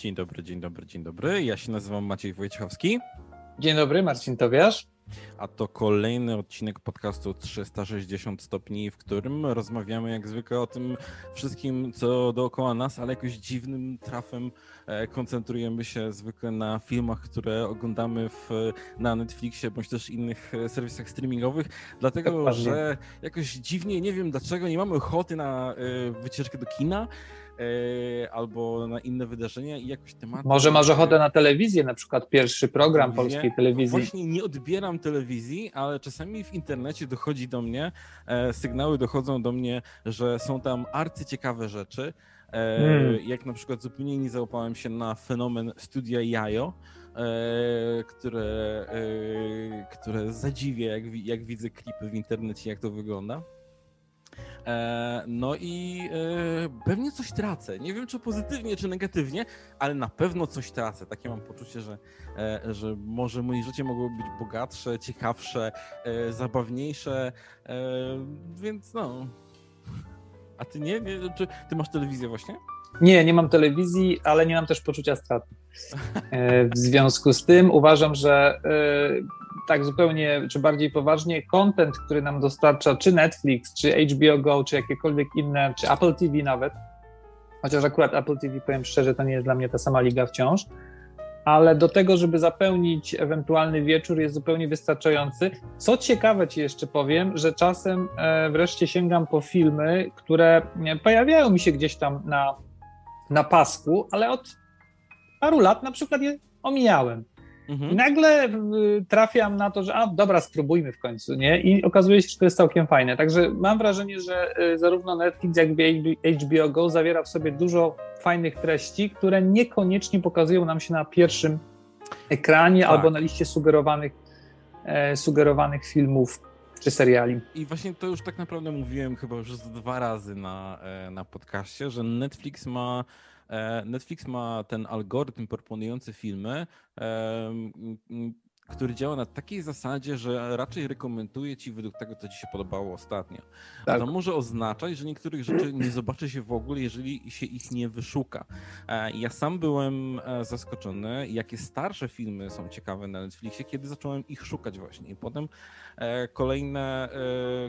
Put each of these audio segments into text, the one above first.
Dzień dobry, dzień dobry, dzień dobry. Ja się nazywam Maciej Wojciechowski. Dzień dobry, Marcin Tobiasz. A to kolejny odcinek podcastu 360 stopni, w którym rozmawiamy jak zwykle o tym wszystkim, co dookoła nas, ale jakoś dziwnym trafem e, koncentrujemy się zwykle na filmach, które oglądamy w, na Netflixie bądź też innych e, serwisach streamingowych, dlatego Dokładnie. że jakoś dziwnie, nie wiem dlaczego, nie mamy ochoty na e, wycieczkę do kina, albo na inne wydarzenia i jakoś tematy. Może masz ochotę na telewizję, na przykład pierwszy program polskiej telewizji. Właśnie nie odbieram telewizji, ale czasami w internecie dochodzi do mnie, e, sygnały dochodzą do mnie, że są tam arcyciekawe rzeczy. E, hmm. Jak na przykład zupełnie nie załapałem się na fenomen studia Jajo, które, które zadziwia, jak, jak widzę klipy w internecie, jak to wygląda. E, no i e, pewnie coś tracę. Nie wiem, czy pozytywnie, czy negatywnie, ale na pewno coś tracę. Takie mam poczucie, że, e, że może moje życie mogłoby być bogatsze, ciekawsze, zabawniejsze, więc no. A ty nie? Czy ty masz telewizję właśnie? Nie, nie mam telewizji, ale nie mam też poczucia straty. W związku z tym uważam, że tak zupełnie, czy bardziej poważnie, content, który nam dostarcza czy Netflix, czy HBO Go, czy jakiekolwiek inne, czy Apple TV nawet, chociaż akurat Apple TV, powiem szczerze, to nie jest dla mnie ta sama liga wciąż, ale do tego, żeby zapełnić ewentualny wieczór jest zupełnie wystarczający. Co ciekawe ci jeszcze powiem, że czasem e, wreszcie sięgam po filmy, które pojawiają mi się gdzieś tam na, na pasku, ale od paru lat na przykład je omijałem. Mhm. I nagle trafiam na to, że a dobra, spróbujmy w końcu, nie? I okazuje się, że to jest całkiem fajne. Także mam wrażenie, że y, zarówno Netflix, jak i HBO Go zawiera w sobie dużo fajnych treści, które niekoniecznie pokazują nam się na pierwszym ekranie tak. albo na liście sugerowanych, e, sugerowanych filmów czy seriali. I właśnie to już tak naprawdę mówiłem chyba już dwa razy na, e, na podcaście, że Netflix ma Netflix ma ten algorytm proponujący filmy, który działa na takiej zasadzie, że raczej rekomenduje ci według tego, co ci się podobało ostatnio. Tak. to może oznaczać, że niektórych rzeczy nie zobaczy się w ogóle, jeżeli się ich nie wyszuka. E, ja sam byłem e, zaskoczony, jakie starsze filmy są ciekawe na Netflixie, kiedy zacząłem ich szukać właśnie. I potem kolejne,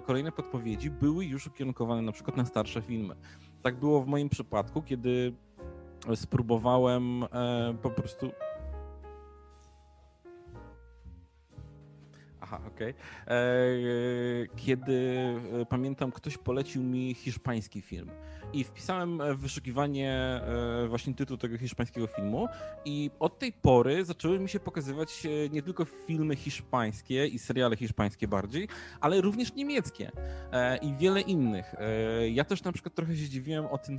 kolejne podpowiedzi były już ukierunkowane na przykład na starsze filmy. Tak było w moim przypadku, kiedy spróbowałem e, po prostu. Aha, okej. Okay. E, kiedy e, pamiętam, ktoś polecił mi hiszpański film i wpisałem w wyszukiwanie e, właśnie tytuł tego hiszpańskiego filmu i od tej pory zaczęły mi się pokazywać e, nie tylko filmy hiszpańskie i seriale hiszpańskie bardziej, ale również niemieckie e, i wiele innych. Ja też na przykład trochę się zdziwiłem o tym,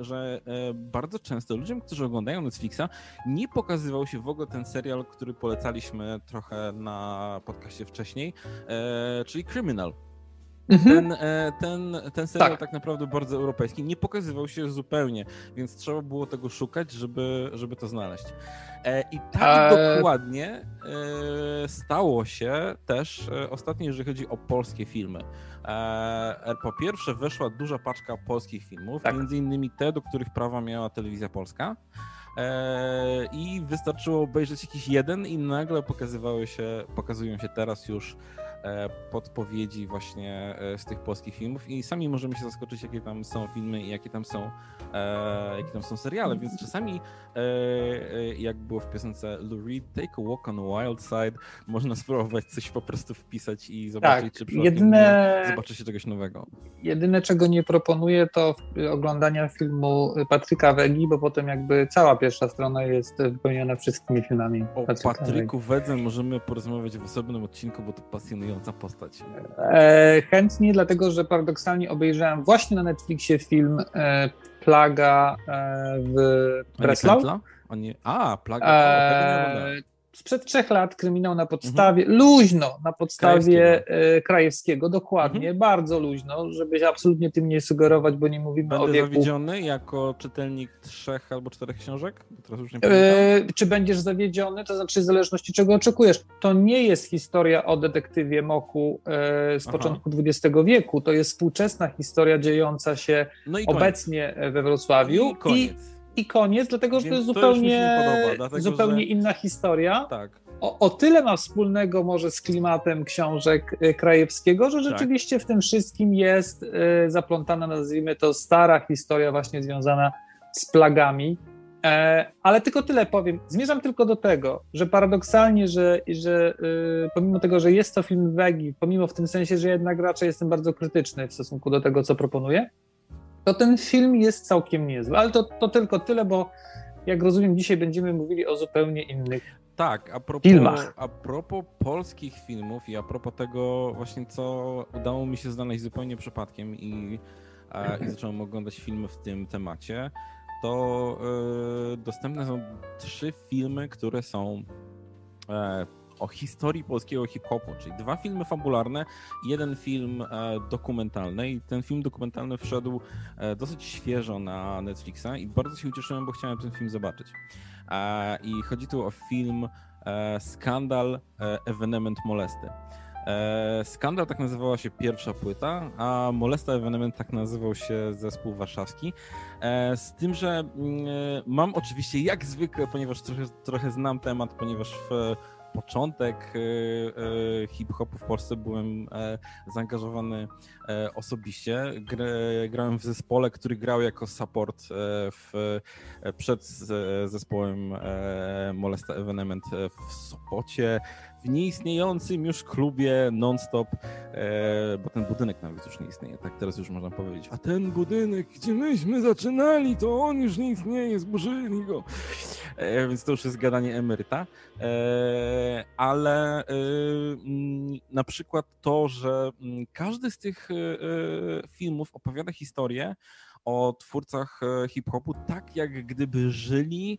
że bardzo często ludziom, którzy oglądają Netflixa, nie pokazywał się w ogóle ten serial, który polecaliśmy trochę na podcaście wcześniej, czyli Criminal. Mhm. Ten, e, ten, ten serial tak. tak. naprawdę bardzo europejski nie pokazywał się zupełnie, więc trzeba było tego szukać, żeby, żeby to znaleźć. E, I tak e... dokładnie stało się też ostatnio, jeżeli chodzi o polskie filmy. Po pierwsze weszła duża paczka polskich filmów, tak. między innymi te, do których prawa miała telewizja polska. I wystarczyło obejrzeć jakiś jeden i nagle pokazywały się, pokazują się teraz już podpowiedzi właśnie e, z tych polskich filmów i sami możemy się zaskoczyć, jakie tam są filmy i jakie tam są, e, jakie tam są seriale, więc czasami jak było w piosence Lou Reed, Take a Walk on the Wild Side, można spróbować coś po prostu wpisać i zobaczyć, tak, czy jedyne... zobaczy się czegoś nowego. Jedyne, czego nie proponuję, to oglądania filmu Patryka Wegi, bo potem jakby cała pierwsza strona jest wypełniona wszystkimi filmami. O Patryku Wedze możemy porozmawiać w osobnym odcinku, bo to pasjonujące postać? E, chętnie, dlatego że paradoksalnie obejrzałem właśnie na Netflixie film e, Plaga e, w Breslau. A, nie, a Plaga, e, sprzed trzech lat kryminał na podstawie, mhm. luźno, na podstawie Krajewskiego, Krajewskiego dokładnie, mhm. bardzo luźno, żeby się absolutnie tym nie sugerować, bo nie mówimy Będę o wieku. zawiedziony jako czytelnik trzech albo czterech książek? E, czy będziesz zawiedziony, to znaczy w zależności czego oczekujesz. To nie jest historia o detektywie Moku e, z Aha. początku XX wieku, to jest współczesna historia dziejąca się no obecnie we Wrocławiu. I koniec. I i koniec, dlatego że to jest zupełnie, podoba, dlatego, zupełnie że... inna historia. Tak. O, o, tyle ma wspólnego może z klimatem książek y, Krajewskiego, że tak. rzeczywiście tak. w tym wszystkim jest y, zaplątana, nazwijmy to, stara historia właśnie związana z plagami. E, ale tylko tyle powiem. Zmierzam tylko do tego, że paradoksalnie, że, że y, pomimo tego, że jest to film Wegi, pomimo w tym sensie, że jednak raczej jestem bardzo krytyczny w stosunku do tego, co proponuję, to ten film jest całkiem niezły. Ale to, to tylko tyle, bo jak rozumiem, dzisiaj będziemy mówili o zupełnie innych tak, a propos, filmach. a propos polskich filmów i a propos tego właśnie, co udało mi się znaleźć zupełnie przypadkiem i, a, i zacząłem oglądać filmy w tym temacie, to y, dostępne są trzy filmy, które są e, o historii polskiego hip-hopu, czyli dwa filmy fabularne, jeden film e, dokumentalny i ten film dokumentalny wszedł e, dosyć świeżo na Netflixa i bardzo się ucieszyłem, bo chciałem ten film zobaczyć. E, I chodzi tu o film Skandal e, Evenement Molesty. Skandal tak nazywała się pierwsza płyta, a Molesta Evenement tak nazywał się zespół warszawski. Z tym, że mm, mam oczywiście jak zwykle, ponieważ trochę, trochę znam temat, ponieważ w początek hip-hopu w Polsce byłem zaangażowany osobiście. Grałem w zespole, który grał jako support w, przed zespołem Molesta Evenement w Sopocie w nieistniejącym już klubie non-stop, e, bo ten budynek nawet już nie istnieje, tak teraz już można powiedzieć. A ten budynek, gdzie myśmy zaczynali, to on już nie istnieje, zburzyli go. E, więc to już jest gadanie emeryta. E, ale e, mm, na przykład to, że mm, każdy z tych e, e, filmów opowiada historię o twórcach hip-hopu tak, jak gdyby żyli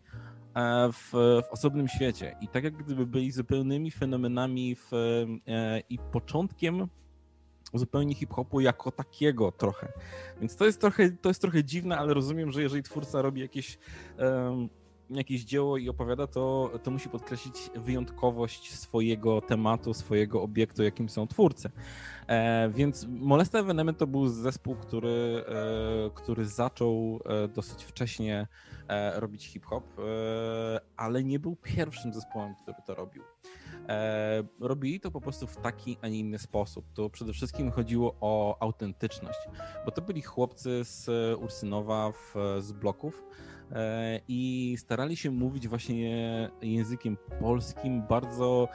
w, w, osobnym świecie. I tak jak gdyby byli zupełnymi fenomenami w, e, i początkiem zupełnie hip-hopu jako takiego trochę. Więc to jest trochę, to jest trochę dziwne, ale rozumiem, że jeżeli twórca robi jakieś, jakieś dzieło i opowiada, to, to musi podkreślić wyjątkowość swojego tematu, swojego obiektu, jakim są twórcy. E, więc Molesta Evenement to był zespół, który, e, który zaczął e, dosyć wcześnie E, robić hip-hop, e, ale nie był pierwszym zespołem, który to robił. E, robili to po prostu w taki, a nie inny sposób. To przede wszystkim chodziło o autentyczność, bo to byli chłopcy z Ursynowa, w, z bloków i starali się mówić właśnie językiem polskim, bardzo,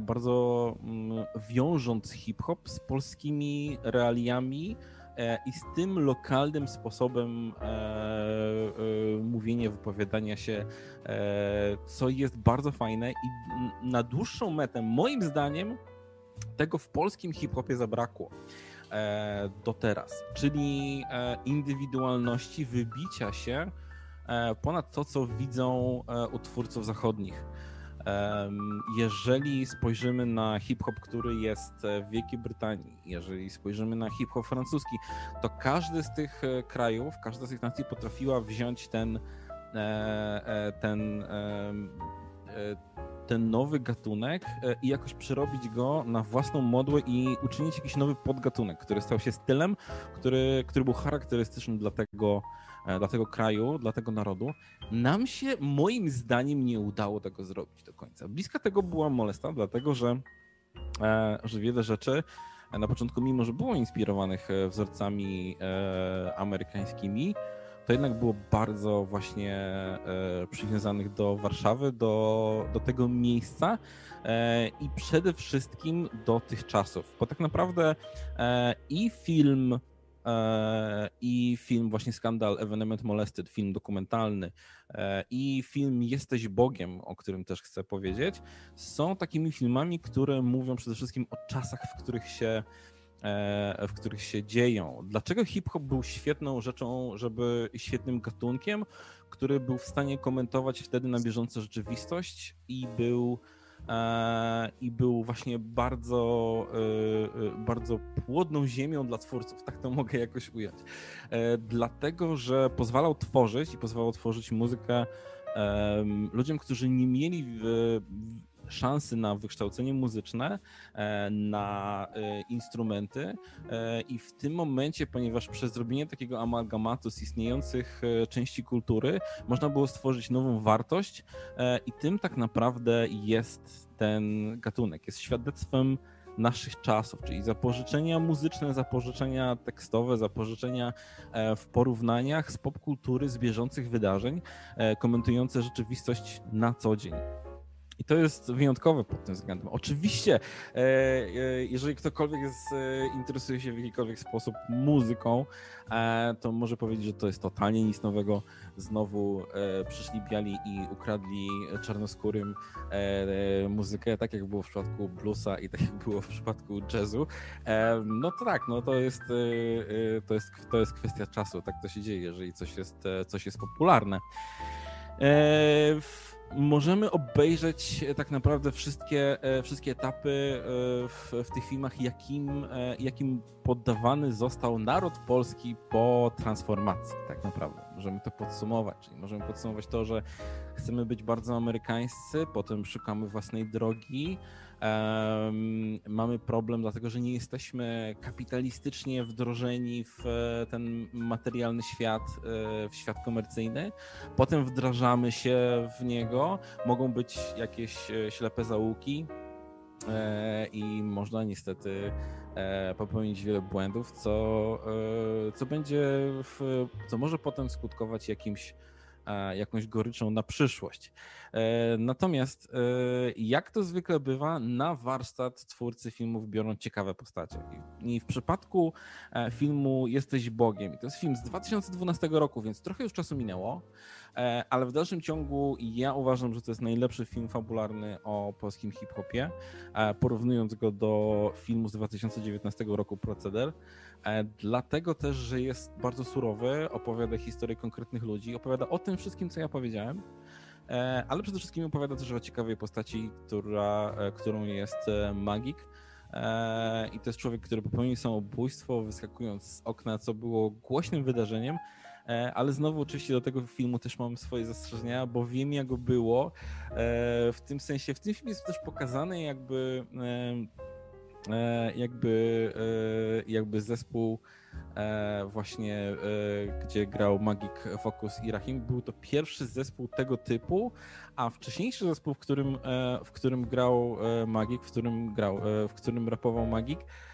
bardzo mm, wiążąc hip-hop z polskimi realiami, E, i z tym lokalnym sposobem e, e, mówienia, wypowiadania się, co jest bardzo fajne. I na dłuższą metę, moim zdaniem, tego w polskim hip-hopie zabrakło do teraz, czyli indywidualności, wybicia się ponad to, co widzą u twórców zachodnich. Jeżeli spojrzymy na hip-hop, który jest w Wielkiej Brytanii, jeżeli spojrzymy na hip-hop francuski, to każdy z tych e, krajów, każda z tych nacji potrafiła wziąć ten, e, e, ten, ten nowy gatunek i jakoś przerobić go na własną modłę i uczynić jakiś nowy podgatunek, który stał się stylem, który, który był charakterystyczny dla tego, E, dla tego kraju, dla tego narodu. Nam się, moim zdaniem, nie udało tego zrobić do końca. Bliska tego była molesta, dlatego że, e, że wiele rzeczy e, na początku, mimo że było inspirowanych wzorcami amerykańskimi, to jednak było bardzo właśnie przywiązanych do Warszawy, do, do tego miejsca i przede wszystkim do tych czasów. Bo tak naprawdę i film E, i film właśnie Skandal Evenement Molested, film dokumentalny e, i film Jesteś Bogiem, o którym też chcę powiedzieć, są takimi filmami, które mówią przede wszystkim o czasach, w których się e, w których się dzieją. Dlaczego hip-hop był świetną rzeczą, żeby świetnym gatunkiem, który był w stanie komentować wtedy na bieżąco rzeczywistość i był i był właśnie bardzo, e, e, bardzo płodną ziemią dla twórców, tak to mogę jakoś ująć. Dlatego, że pozwalał tworzyć i pozwalał tworzyć muzykę ludziom, którzy nie mieli szansy na wykształcenie muzyczne, na instrumenty i w tym momencie, ponieważ przez zrobienie takiego amalgamatu z istniejących części kultury, można było stworzyć nową wartość i tym tak naprawdę jest ten gatunek. Jest świadectwem naszych czasów, czyli zapożyczenia muzyczne, zapożyczenia tekstowe, zapożyczenia e, w porównaniach z popkultury, z bieżących wydarzeń, e, komentujące rzeczywistość na co dzień. I to jest wyjątkowe pod tym względem. Oczywiście, e, jeżeli ktokolwiek jest, interesuje się w jakikolwiek sposób muzyką, to może powiedzieć, że to jest totalnie nic nowego. Znowu przyszli biali i ukradli czarnoskórym muzykę, tak jak było w przypadku bluesa i tak jak było w przypadku jazzu. No to tak, no to jest, to jest, to jest kwestia czasu, tak to się dzieje, jeżeli coś jest, coś jest popularne możemy obejrzeć e, tak naprawdę wszystkie, e, wszystkie etapy e, w, w tych filmach, jakim, jakim poddawany został naród polski po transformacji, tak naprawdę. Możemy to podsumować, czyli możemy podsumować to, że chcemy być bardzo amerykańscy, potem szukamy własnej drogi, mamy problem, dlatego że nie jesteśmy kapitalistycznie wdrożeni w e, ten materialny świat, e, w świat komercyjny. Potem wdrażamy się w niego. Mogą być jakieś e, ślepe zaułki i można niestety popełnić wiele błędów, co, co będzie, w, co może potem skutkować jakimś jakąś goryczą na przyszłość. E, natomiast, e, jak to zwykle bywa, na warsztat twórcy filmów biorą ciekawe postacie. I w przypadku e, filmu Jesteś Bogiem, to jest film z 2012 roku, więc trochę już czasu minęło, ale w dalszym ciągu ja uważam, że to jest najlepszy film fabularny o polskim hip-hopie, porównując go do filmu z 2019 roku Proceder. Dlatego też, że jest bardzo surowy, opowiada historię konkretnych ludzi, opowiada o tym wszystkim, co ja powiedziałem, E, ale przede wszystkim opowiada też o ciekawej postaci, która, e, którą jest e, magik. I to jest człowiek, który popełnił samobójstwo, wyskakując z okna, co było głośnym wydarzeniem. Ale znowu, oczywiście, do tego filmu też mam swoje zastrzeżenia, bo wiem, jak go było. W tym sensie, w tym filmie jest też pokazane, jakby, jakby, jakby zespół E, właśnie e, gdzie grał Magic Focus i Rahim. Był to pierwszy zespół tego typu, a wcześniejszy zespół, w którym, e, w którym grał Magic, w którym grał, w którym rapował Magic, E,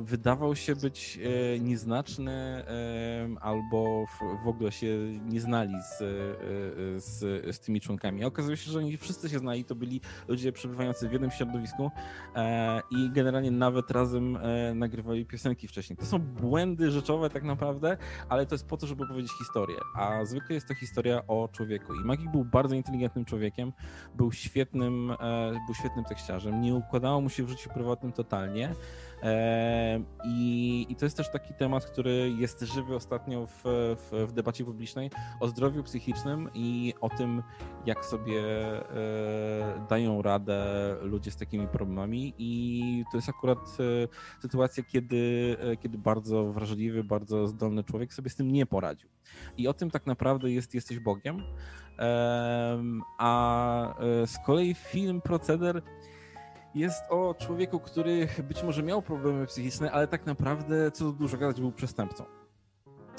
wydawał się być e, nieznaczny e, albo w ogóle się nie znali z, z, z tymi członkami. Okazuje się, że oni wszyscy się znali, to byli ludzie przebywający w jednym środowisku i generalnie nawet razem nagrywali piosenki wcześniej. To są błędy rzeczowe tak naprawdę, ale to jest po to, żeby powiedzieć historię, a zwykle jest to historia o człowieku. I Magik był bardzo inteligentnym człowiekiem, był świetnym, był świetnym tekściarzem, nie układało mu się w życiu prywatnym totalnie, i, I, to jest też taki temat, który jest żywy ostatnio w, w, w, debacie publicznej o zdrowiu psychicznym i o tym, jak sobie e, dają radę ludzie z takimi problemami. I to jest akurat e, sytuacja, kiedy, e, kiedy bardzo wrażliwy, bardzo zdolny człowiek sobie z tym nie poradził. I o tym tak naprawdę jest Jesteś Bogiem. A z kolei film Proceder jest o człowieku, który być może miał problemy psychiczne, ale tak naprawdę, co dużo gadać, był przestępcą.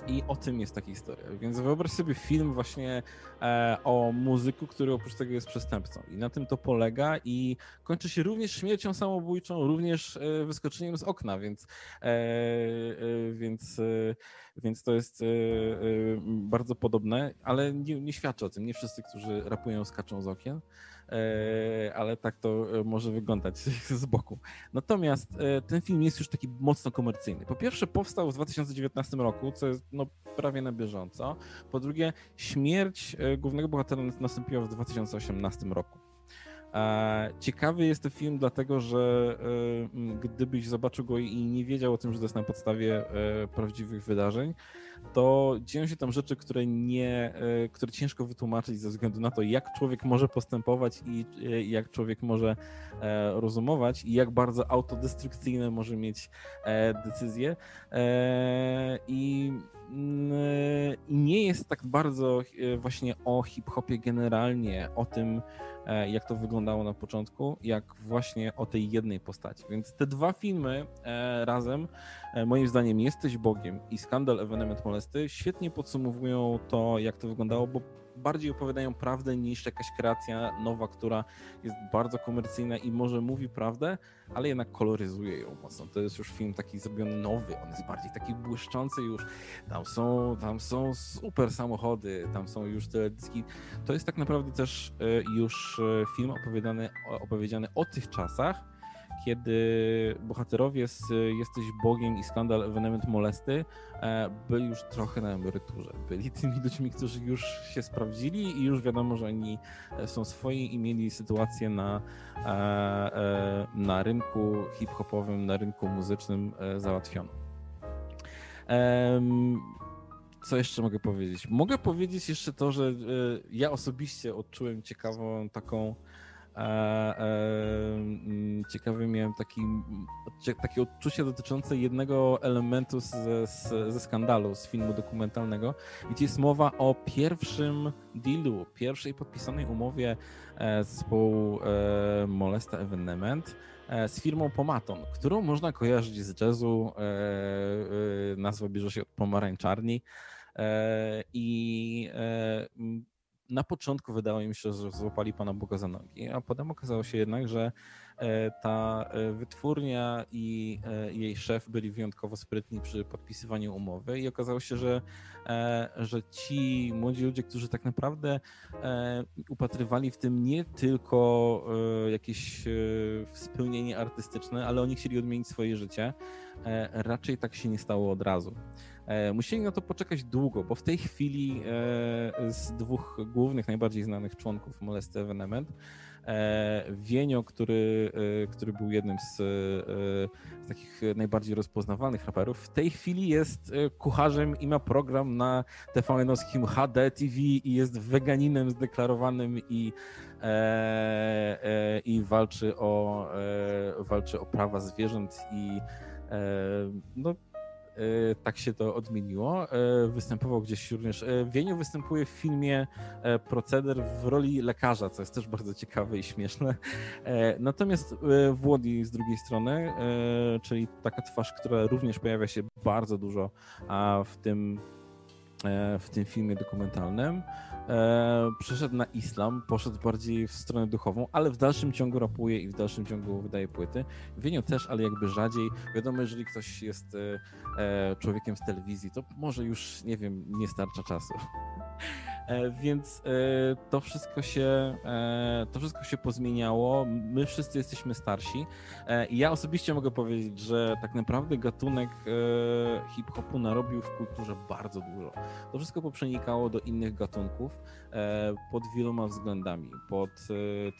I o tym jest ta historia. Więc wyobraź sobie film właśnie e, o muzyku, który oprócz tego jest przestępcą. I na tym to polega i kończy się również śmiercią samobójczą, również e, wyskoczeniem z okna, więc, e, e więc, e, więc to jest e, bardzo podobne, ale nie, nie świadczy o tym. Nie wszyscy, którzy rapują, skaczą z okien. E, ale tak to e, może wyglądać z boku. Natomiast e, ten film jest już taki mocno komercyjny. Po pierwsze, powstał w 2019 roku, co jest no, prawie na bieżąco. Po drugie, śmierć głównego bohatera nastąpiła w 2018 roku. Ciekawy jest to film, dlatego że gdybyś zobaczył go i nie wiedział o tym, że to jest na podstawie prawdziwych wydarzeń, to dzieją się tam rzeczy, które nie, e, które ciężko wytłumaczyć ze względu na to, jak człowiek może postępować i e, jak człowiek może e, rozumować i jak bardzo autodestrukcyjne może mieć decyzje. I mm, nie jest tak bardzo właśnie o hip-hopie generalnie, o tym, jak to wyglądało na początku, jak właśnie o tej jednej postaci. Więc te dwa filmy razem E, moim zdaniem Jesteś Bogiem i Skandal Ewenement Molesty świetnie podsumowują to, jak to wyglądało, bo bardziej opowiadają prawdę niż jakaś kreacja nowa, która jest bardzo komercyjna i może mówi prawdę, ale jednak koloryzuje ją mocno. To jest już film taki zrobiony nowy, on jest bardziej taki błyszczący już. Tam są, tam są super samochody, tam są już te dyski. To jest tak naprawdę też e, już e, film opowiadany, opowiedziany o tych czasach, kiedy bohaterowie z Jesteś Bogiem i skandal Ewenement Molesty e, byli już trochę na emeryturze. Byli tymi ludźmi, którzy już się sprawdzili i już wiadomo, że oni e, są swoi i mieli sytuację na, e, na rynku hip-hopowym, na rynku muzycznym załatwioną. Co jeszcze mogę powiedzieć? Mogę powiedzieć jeszcze to, że ja osobiście odczułem ciekawą taką Mm, ciekawy miałem taki, takie odczucie dotyczące jednego elementu ze, ze skandalu, z filmu dokumentalnego, gdzie jest mowa o pierwszym dealu, pierwszej podpisanej umowie e, zespołu e, Molesta Evenement e, z firmą Pomaton, którą można kojarzyć z jazzu. Nazwa bierze się od pomarańczarni. I na początku wydało mi się, że złapali Pana Boga za nogi, a potem okazało się jednak, że e, ta e, wytwórnia i e, jej szef byli wyjątkowo sprytni przy podpisywaniu umowy i okazało się, że, że ci młodzi ludzie, którzy tak naprawdę upatrywali w tym nie tylko jakieś spełnienie artystyczne, ale oni chcieli odmienić swoje życie, raczej tak się nie stało od razu. E, musieli na to poczekać długo, bo w tej chwili e, z dwóch głównych, najbardziej znanych członków Molesty Evenement, e, Wienio, który, który był jednym z, z, takich najbardziej rozpoznawalnych raperów, w tej chwili jest kucharzem i ma program na TVN-owskim HD TV i jest weganinem zdeklarowanym i, i walczy, o, walczy o prawa zwierząt i no, tak się to odmieniło. E, występował gdzieś również. E, Wieniu występuje w filmie Proceder w roli lekarza, co jest też bardzo ciekawe i śmieszne. Natomiast Włodi z drugiej strony, czyli taka twarz, która również pojawia się bardzo dużo w tym, w tym filmie dokumentalnym e, przeszedł na islam, poszedł bardziej w stronę duchową, ale w dalszym ciągu rapuje i w dalszym ciągu wydaje płyty. Wienio też, ale jakby rzadziej. Wiadomo, jeżeli ktoś jest e, e człowiekiem z telewizji, to może już, nie wiem, nie starcza czasu. E, więc e, to wszystko się, e, to wszystko się pozmieniało. My wszyscy jesteśmy starsi. I ja osobiście mogę powiedzieć, że tak naprawdę gatunek hip-hopu narobił w kulturze bardzo dużo. To wszystko poprzenikało do innych gatunków pod wieloma względami. Pod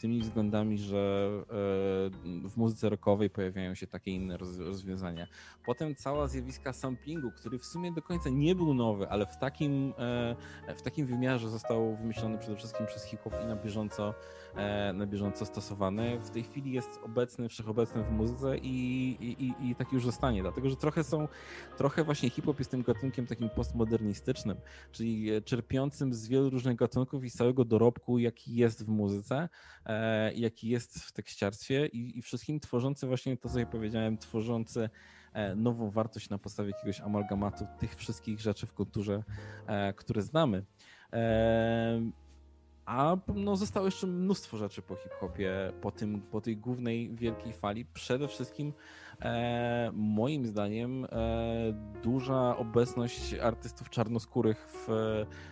tymi względami, że w muzyce rockowej pojawiają się takie inne rozwiązania. Potem cała zjawiska samplingu, który w sumie do końca nie był nowy, ale w takim, w takim wymiarze że został wymyślony przede wszystkim przez hip-hop i na bieżąco, e, na bieżąco stosowany. W tej chwili jest obecny, wszechobecny w muzyce i, i, i, tak już zostanie, dlatego że trochę są, trochę właśnie hip-hop jest tym gatunkiem takim postmodernistycznym, czyli czerpiącym z wielu różnych gatunków i z całego dorobku, jaki jest w muzyce, e, jaki jest w tekściarstwie i, i wszystkim tworzący właśnie to, co ja powiedziałem, tworzący e, nową wartość na podstawie jakiegoś amalgamatu tych wszystkich rzeczy w kulturze, które znamy. A no, zostało jeszcze mnóstwo rzeczy po hip-hopie, po, tym, po tej głównej wielkiej fali. Przede wszystkim, e, moim zdaniem, e, duża obecność artystów czarnoskórych w,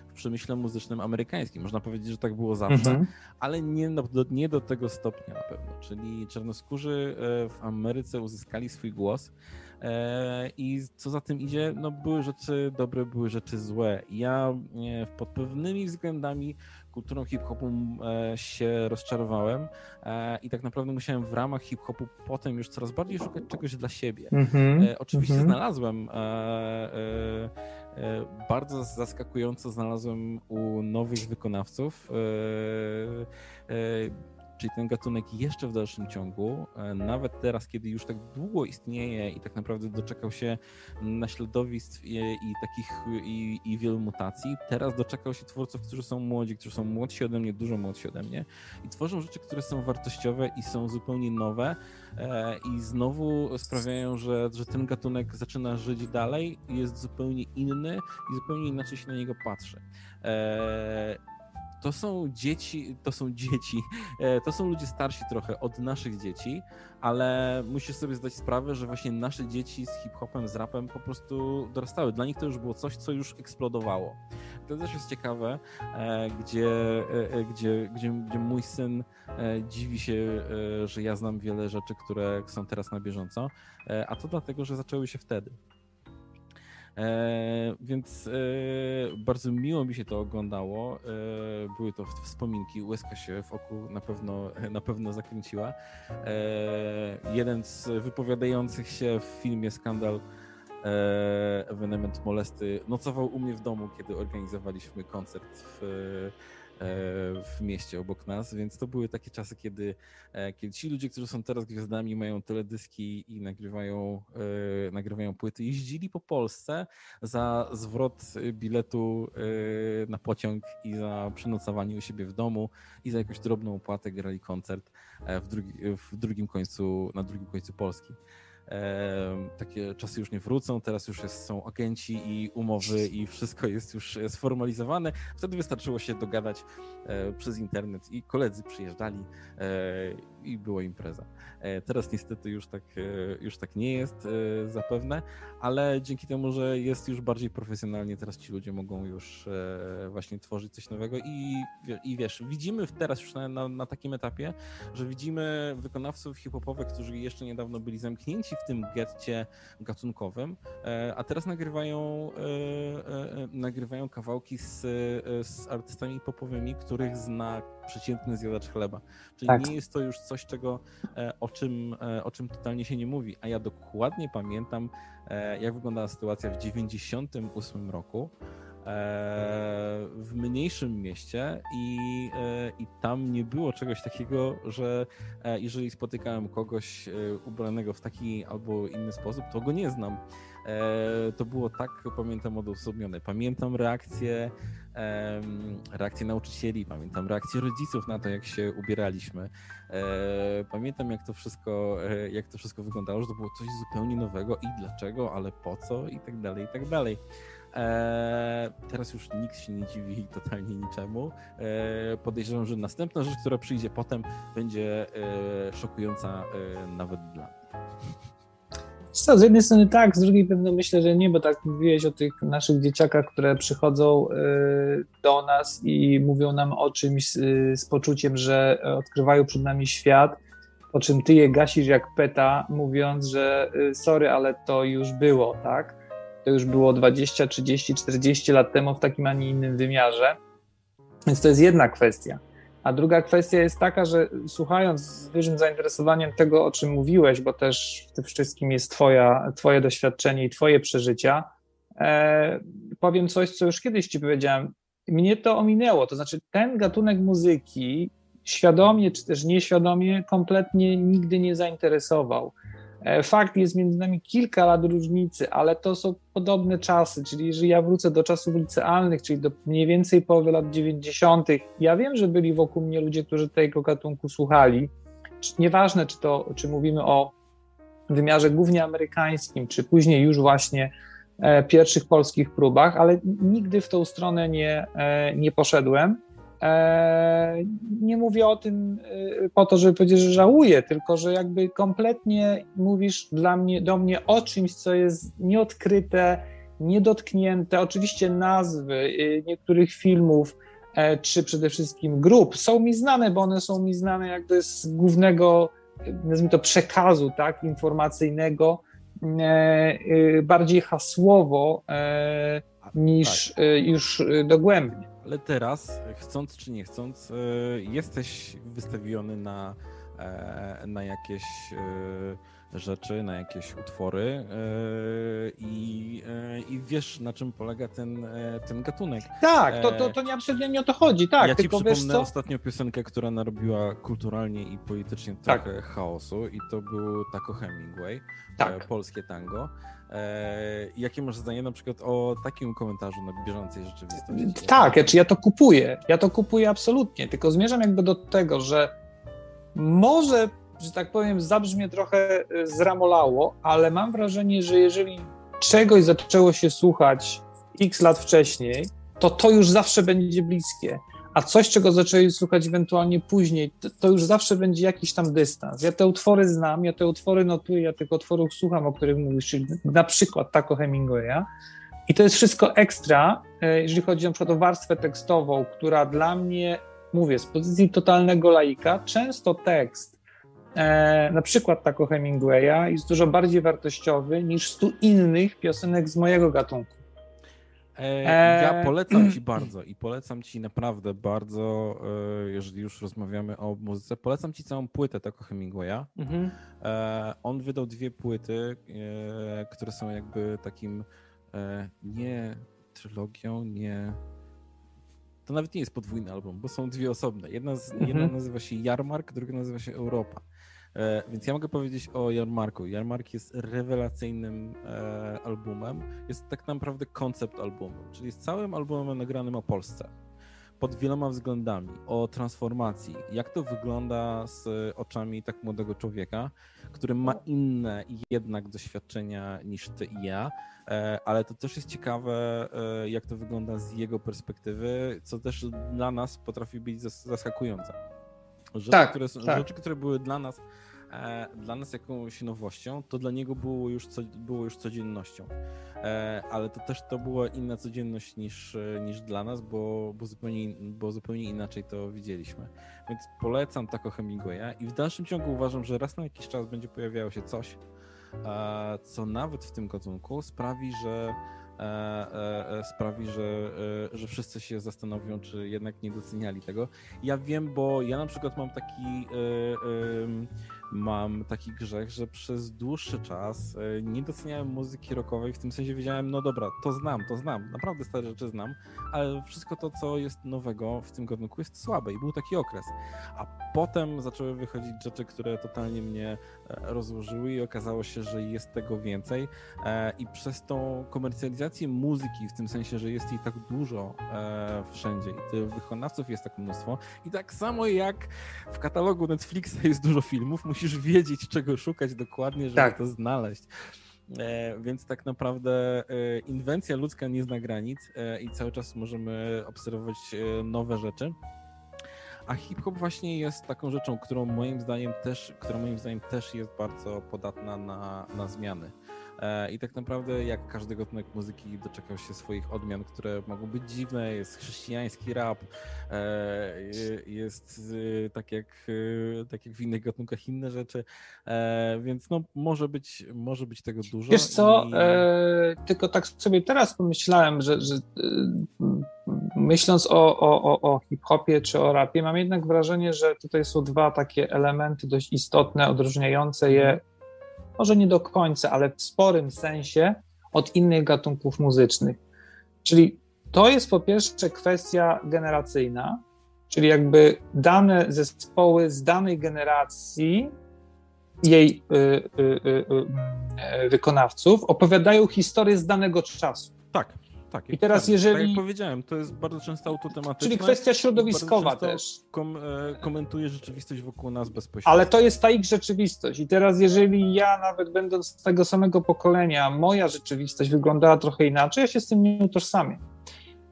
w przemyśle muzycznym amerykańskim. Można powiedzieć, że tak było zawsze, mhm. ale nie, no, do, nie do tego stopnia na pewno. Czyli czarnoskórzy e, w Ameryce uzyskali swój głos. E, I co za tym idzie, no były rzeczy dobre, były rzeczy złe. Ja pod pewnymi względami kulturą hip-hopu e, się rozczarowałem e, i tak naprawdę musiałem w ramach hip-hopu potem już coraz bardziej szukać czegoś dla siebie. Mm -hmm, Oczywiście mm -hmm. znalazłem bardzo zaskakująco znalazłem u nowych wykonawców czyli ten gatunek jeszcze w dalszym ciągu, e, nawet teraz, kiedy już tak długo istnieje i tak naprawdę doczekał się naśladowistw i, i takich i, i wielu mutacji, teraz doczekał się twórców, którzy są młodzi, którzy są młodsi ode mnie, dużo młodsi ode mnie i tworzą rzeczy, które są wartościowe i są zupełnie nowe e, i znowu sprawiają, że, że ten gatunek zaczyna żyć dalej, jest zupełnie inny i zupełnie inaczej się na niego patrzy. To są dzieci, to są dzieci, e, to są ludzie starsi trochę od naszych dzieci, ale musisz sobie zdać sprawę, że właśnie nasze dzieci z hip-hopem, z rapem po prostu dorastały. Dla nich to już było coś, co już eksplodowało. To też jest ciekawe, e, gdzie, e, gdzie, gdzie, gdzie mój syn dziwi się, że ja znam wiele rzeczy, które są teraz na bieżąco, a to dlatego, że zaczęły się wtedy. E, więc e, bardzo miło mi się to oglądało. E, były to wspominki, łezka się w oku na pewno, na pewno zakręciła. E, jeden z wypowiadających się w filmie Skandal e, Evenement Molesty nocował u mnie w domu, kiedy organizowaliśmy koncert w w mieście obok nas, więc to były takie czasy, kiedy, e, kiedy ci ludzie, którzy są teraz gwiazdami, mają teledyski i nagrywają, e, nagrywają płyty, jeździli po Polsce za zwrot biletu na pociąg i za przenocowanie u siebie w domu i za jakąś drobną opłatę grali koncert w, drugi, w drugim końcu, na drugim końcu Polski takie czasy już nie wrócą, teraz już jest, są agenci i umowy i wszystko jest już sformalizowane. Wtedy wystarczyło się dogadać e, przez internet i koledzy przyjeżdżali e, i była impreza. E, teraz niestety już tak, już tak nie jest zapewne, ale dzięki temu, że jest już bardziej profesjonalnie, teraz ci ludzie mogą już właśnie tworzyć coś nowego i, i wiesz, widzimy teraz już na, na, na takim etapie, że widzimy wykonawców hip-hopowych, którzy jeszcze niedawno byli zamknięci w tym getcie gatunkowym, e, a teraz nagrywają, e, e, nagrywają kawałki z, z artystami popowymi, których zna przeciętny zjadacz chleba. Czyli tak. nie jest to już coś, czego, o, czym, o czym totalnie się nie mówi. A ja dokładnie pamiętam, jak wyglądała sytuacja w 98 roku w mniejszym mieście i, i tam nie było czegoś takiego, że jeżeli spotykałem kogoś ubranego w taki albo inny sposób, to go nie znam. To było tak, pamiętam, odosobnione. Pamiętam reakcję, reakcję nauczycieli, pamiętam reakcję rodziców na to, jak się ubieraliśmy. Pamiętam, jak to wszystko, jak to wszystko wyglądało, że to było coś zupełnie nowego i dlaczego, ale po co i tak dalej, i tak dalej. Eee, teraz już nikt się nie dziwi totalnie niczemu. Podejrzewam, że następna rzecz, która przyjdzie potem, będzie e, szokująca e, nawet dla mnie. Co, z jednej strony tak, z drugiej pewno myślę, że nie, bo tak mówiłeś o tych naszych dzieciakach, które przychodzą e, do nas i mówią nam o czymś z poczuciem, że odkrywają przed nami świat, po czym ty je gasisz jak peta, mówiąc, że sorry, ale to już było, tak? to już było 20, 30, 40 lat temu w takim, a nie innym wymiarze. Więc to jest jedna kwestia. A druga kwestia jest taka, że słuchając z dużym zainteresowaniem tego, o czym mówiłeś, bo też w tym wszystkim jest twoja, Twoje doświadczenie i Twoje przeżycia, e, powiem coś, co już kiedyś Ci powiedziałem. Mnie to ominęło. To znaczy, ten gatunek muzyki świadomie czy też nieświadomie kompletnie nigdy nie zainteresował. E, fakt jest między nami kilka lat różnicy, ale to są podobne czasy, czyli jeżeli ja wrócę do czasów licealnych, czyli do mniej więcej połowy lat 90., ja wiem, że byli wokół mnie ludzie, którzy tego gatunku słuchali. Nieważne, czy to, czy mówimy o wymiarze głównie amerykańskim, czy później już właśnie e, pierwszych polskich próbach, ale nigdy w tą stronę nie, e, nie poszedłem. E, nie mówię o tym e, po to, żeby powiedzieć, że żałuję, tylko że jakby kompletnie mówisz dla mnie, do mnie o czymś, co jest nieodkryte, niedotknięte. Oczywiście nazwy e, niektórych filmów, czy przede wszystkim grup są mi znane, bo one są mi znane jakby z głównego, nazwijmy to, przekazu tak, informacyjnego, bardziej hasłowo niż tak. już dogłębnie ale teraz, chcąc czy nie chcąc, e, jesteś wystawiony na, e, na jakieś e, rzeczy, na jakieś utwory i, i wiesz, na czym polega ten, ten gatunek. Tak, to, to, to nie absolutnie nie o to chodzi, tak. Ja tylko ci przypomnę wiesz ostatnią piosenkę, która narobiła kulturalnie i politycznie tak. trochę chaosu i to był Taco Hemingway, tak. polskie tango. E, jakie masz zdanie na przykład o takim komentarzu na bieżącej rzeczywistości? Tak, ja, to kupuję. Ja to kupuję absolutnie, tylko zmierzam jakby do tego, że może, że tak powiem, zabrzmie trochę e, zramolało, ale mam wrażenie, że jeżeli czegoś zaczęło się słuchać x lat wcześniej, to to już zawsze będzie bliskie a coś, czego zaczęli słuchać ewentualnie później, to, to, już zawsze będzie jakiś tam dystans. Ja te utwory znam, ja te utwory notuję, ja tych utworów słucham, o których mówisz, czyli na przykład Taco Hemingwaya. I to jest wszystko ekstra, e, jeżeli chodzi na przykład o warstwę tekstową, która dla mnie, mówię, z pozycji totalnego laika, często tekst e, na przykład Taco Hemingwaya jest dużo bardziej wartościowy niż stu innych piosenek z mojego gatunku. E, ja e, polecam ci bardzo i polecam ci naprawdę bardzo, e, jeżeli już rozmawiamy o muzyce, polecam ci całą płytę tego Hemingwaya. Mhm. On wydał dwie płyty, które są jakby takim nie trylogią, nie. To nawet nie jest podwójny album, bo są dwie osobne. Jedna, z, mhm. jedna nazywa się Jarmark, druga nazywa się Europa. E, więc ja mogę powiedzieć o Jarmarku. Jarmark jest rewelacyjnym e, albumem. Jest tak naprawdę koncept albumu, czyli jest całym albumem nagranym o Polsce. Pod wieloma względami, o transformacji, jak to wygląda z oczami tak młodego człowieka, który ma inne jednak doświadczenia niż ty i ja, e, ale to też jest ciekawe, jak to wygląda z jego perspektywy, co też dla nas potrafi być zaskakujące. Rzeczy, tak, które, tak. rzeczy, które były dla nas e, dla nas jakąś nowością, to dla niego było już, co, było już codziennością. E, ale to też to była inna codzienność niż, niż dla nas, bo, bo, zupełnie, bo zupełnie inaczej to widzieliśmy. Więc polecam tako Hemingwaya i w dalszym ciągu uważam, że raz na jakiś czas będzie pojawiało się coś, e, co nawet w tym gatunku sprawi, że sprawi, że, że wszyscy się zastanowią, czy jednak nie doceniali tego. Ja wiem, bo ja na przykład mam taki mam taki grzech, że przez dłuższy czas nie doceniałem muzyki rockowej, w tym sensie wiedziałem, no dobra, to znam, to znam, naprawdę stare rzeczy znam, ale wszystko to, co jest nowego w tym gatunku jest słabe i był taki okres. A potem zaczęły wychodzić rzeczy, które totalnie mnie rozłożyły i okazało się, że jest tego więcej i przez tą komercjalizację muzyki, w tym sensie, że jest jej tak dużo e, wszędzie i tych wykonawców jest tak mnóstwo. I tak samo jak w katalogu Netflixa jest dużo filmów, musisz wiedzieć, czego szukać dokładnie, żeby tak. to znaleźć. E, więc tak naprawdę e, inwencja ludzka nie zna granic e, i cały czas możemy obserwować e, nowe rzeczy. A hip-hop właśnie jest taką rzeczą, którą moim zdaniem też, która moim zdaniem też jest bardzo podatna na, na zmiany. E, I tak naprawdę, jak każdy gatunek muzyki doczekał się swoich odmian, które mogą być dziwne, jest chrześcijański rap, e, jest y, tak jak, y, tak jak w innych gatunkach inne rzeczy, e, więc no może być, może być tego dużo. Wiesz co, i... tylko tak sobie teraz pomyślałem, że, że myśląc o, o, o hip-hopie czy o rapie, mam jednak wrażenie, że tutaj są dwa takie elementy dość istotne, odróżniające je może nie do końca, ale w sporym sensie od innych gatunków muzycznych. Czyli to jest po pierwsze kwestia generacyjna, czyli jakby dane zespoły z danej generacji, jej y, y, y, wykonawców opowiadają historię z danego czasu. Tak. Tak, I teraz tak, jeżeli... Tak jak powiedziałem, to jest bardzo często autotematyczne. Czyli kwestia środowiskowa też. Kom, e, komentuje rzeczywistość wokół nas bezpośrednio. Ale to jest ta ich rzeczywistość. I teraz jeżeli ja nawet będąc z tego samego pokolenia, moja rzeczywistość wyglądała trochę inaczej, ja się z tym nie utożsamię.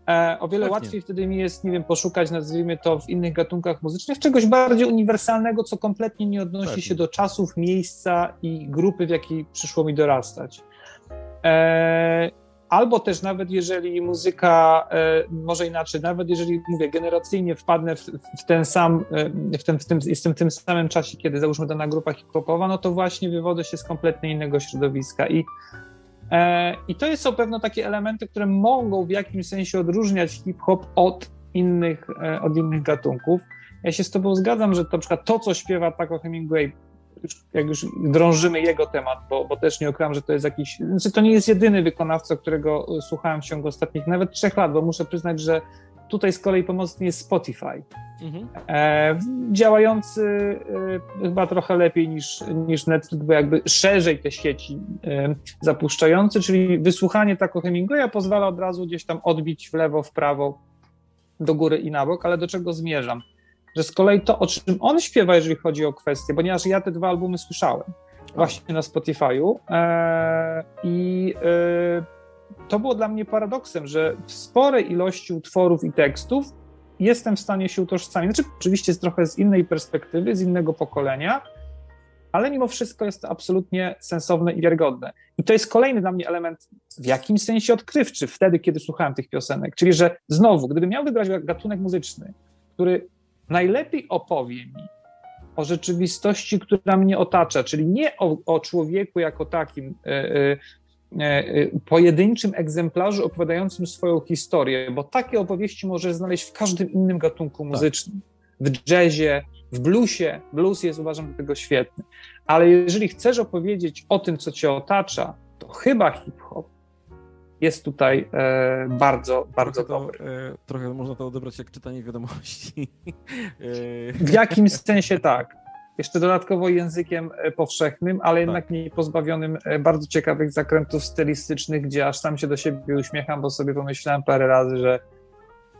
E, o wiele Pewnie. łatwiej wtedy mi jest, nie wiem, poszukać, nazwijmy to, w innych gatunkach muzycznych czegoś bardziej uniwersalnego, co kompletnie nie odnosi Pewnie. się do czasów, miejsca i grupy, w jakiej przyszło mi dorastać. E, albo też nawet jeżeli muzyka, e, może inaczej, nawet jeżeli mówię generacyjnie wpadnę w, w ten sam, e, w, ten, w tym, jestem w tym samym czasie, kiedy załóżmy dana grupa hip-hopowa, no to właśnie wywodzę się z kompletnie innego środowiska i e, i to są pewno takie elementy, które mogą w jakimś sensie odróżniać hip-hop od innych, od innych gatunków. Ja się z tobą zgadzam, że to, na przykład to, co śpiewa Taco Hemingway, jak już drążymy jego temat, bo, bo też nie ukrywam, że to jest jakiś, znaczy to nie jest jedyny wykonawca, którego słuchałem w ciągu ostatnich nawet trzech lat, bo muszę przyznać, że tutaj z kolei pomocny jest Spotify, mhm. e, działający e, chyba trochę lepiej niż, niż Netflix, bo jakby szerzej te sieci e, zapuszczający, czyli wysłuchanie tak o Hemingwaya pozwala od razu gdzieś tam odbić w lewo, w prawo, do góry i na bok, ale do czego zmierzam? Że z kolei to, o czym on śpiewa, jeżeli chodzi o kwestie, ponieważ ja te dwa albumy słyszałem właśnie na Spotify'u e, i e, to było dla mnie paradoksem, że w sporej ilości utworów i tekstów jestem w stanie się utożsamić. Znaczy, oczywiście jest trochę z innej perspektywy, z innego pokolenia, ale mimo wszystko jest to absolutnie sensowne i wiarygodne. I to jest kolejny dla mnie element w jakimś sensie odkrywczy wtedy, kiedy słuchałem tych piosenek. Czyli, że znowu, gdybym miał wybrać gatunek muzyczny, który najlepiej opowie mi o rzeczywistości, która mnie otacza, czyli nie o, o człowieku jako takim e, e, e, pojedynczym egzemplarzu opowiadającym swoją historię, bo takie opowieści możesz znaleźć w każdym innym gatunku tak. muzycznym. Tak. W jazzie, w bluesie. Blues jest uważam do tego świetny. Ale jeżeli chcesz opowiedzieć o tym, co cię otacza, to chyba hip-hop jest tutaj e, bardzo, bardzo trochę dobry. To, e, trochę można to odebrać jak czytanie wiadomości. w jakimś sensie tak. Jeszcze dodatkowo językiem e, powszechnym, ale jednak tak. nie pozbawionym e, bardzo ciekawych zakrętów stylistycznych, gdzie aż sam się do siebie uśmiecham, bo sobie pomyślałem parę razy, że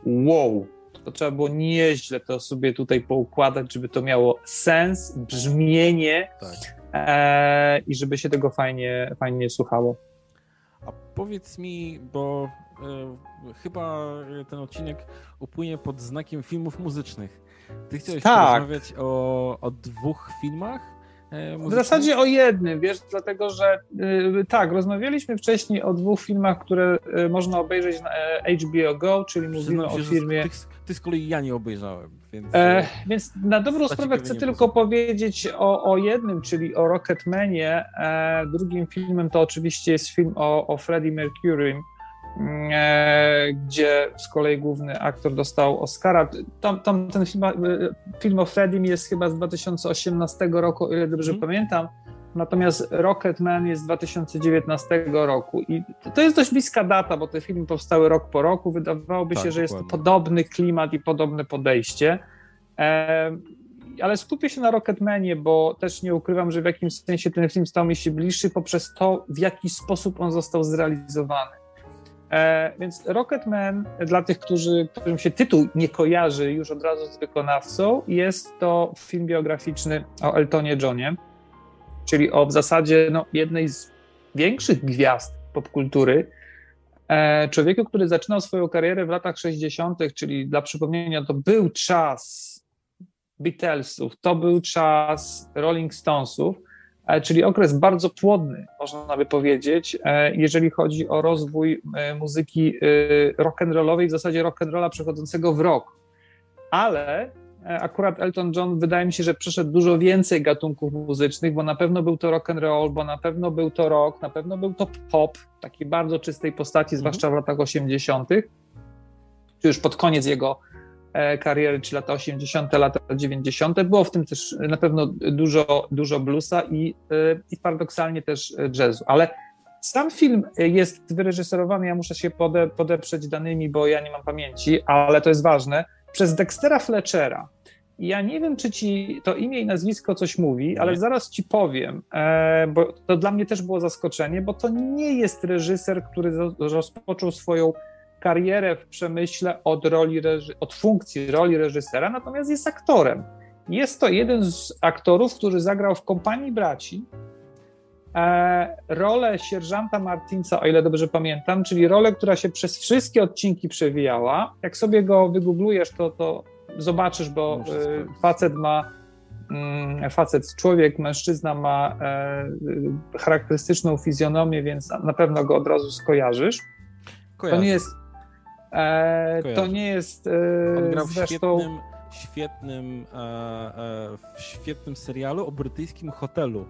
wow, to trzeba było nieźle to sobie tutaj poukładać, żeby to miało sens, brzmienie tak. e, i żeby się tego fajnie, fajnie słuchało. A powiedz mi, bo e, chyba ten odcinek upłynie pod znakiem filmów muzycznych. Ty chciałeś tak. porozmawiać o, o dwóch filmach? E, w zasadzie o jednym, wiesz, dlatego że y, tak, rozmawialiśmy wcześniej o dwóch filmach, które y, można obejrzeć na e, HBO Go, czyli mówimy o firmie. Ty, ty, z kolei ja nie obejrzałem. Więc, e, więc na dobrą sprawę chcę tylko powiedzieć o, o jednym, czyli o Rocketmanie. E, drugim filmem to oczywiście jest film o, o Freddie Mercury, e, gdzie z kolei główny aktor dostał Oscara. Tam, tam ten film, e, film o Freddie jest chyba z 2018 roku, ile dobrze mm. pamiętam. Natomiast Rocketman jest z 2019 roku i to jest dość bliska data, bo te filmy powstały rok po roku. Wydawałoby tak, się, że dokładnie. jest to podobny klimat i podobne podejście. Ale skupię się na Rocketmanie, bo też nie ukrywam, że w jakimś sensie ten film stał mi się bliższy poprzez to, w jaki sposób on został zrealizowany. E, więc Rocketman, dla tych, którzy, którym się tytuł nie kojarzy już od razu z wykonawcą, jest to film biograficzny o Eltonie Johnie czyli o w zasadzie no, jednej z większych gwiazd popkultury, e, człowieku, który zaczynał swoją karierę w latach 60., czyli dla przypomnienia, to był czas Beatlesów, to był czas Rolling Stonesów, e, czyli okres bardzo płodny, można by powiedzieć, e, jeżeli chodzi o rozwój muzyki rock'n'rollowej, w zasadzie rock'n'rolla przechodzącego w rock. Ale akurat Elton John wydaje mi się, że przeszedł dużo więcej gatunków muzycznych, bo na pewno był to rock and roll, bo na pewno był to rock, na pewno był to pop, takiej bardzo czystej postaci, mhm. zwłaszcza w latach 80., czy już pod koniec jego e, kariery, czy lata 80., lata 90. Było w tym też na pewno dużo, dużo bluesa i, e, i paradoksalnie też jazzu, ale sam film jest wyreżyserowany, ja muszę się pode, podeprzeć danymi, bo ja nie mam pamięci, ale to jest ważne przez Dextera Fletchera. Ja nie wiem, czy ci to imię i nazwisko coś mówi, ale zaraz ci powiem, e, bo to dla mnie też było zaskoczenie, bo to nie jest reżyser, który rozpoczął swoją karierę w przemyśle od, roli, od funkcji roli reżysera, natomiast jest aktorem. Jest to jeden z aktorów, który zagrał w Kompanii Braci, rolę sierżanta Martinsa, o ile dobrze pamiętam, czyli rolę, która się przez wszystkie odcinki przewijała. Jak sobie go wygooglujesz, to, to zobaczysz, bo e, facet ma mm, facet, człowiek, mężczyzna ma e, charakterystyczną fizjonomię, więc na pewno go od razu skojarzysz. Kojarzę. To nie jest e, to nie jest e, On grał zresztą... w świetnym, świetnym, e, e, w świetnym serialu o brytyjskim hotelu.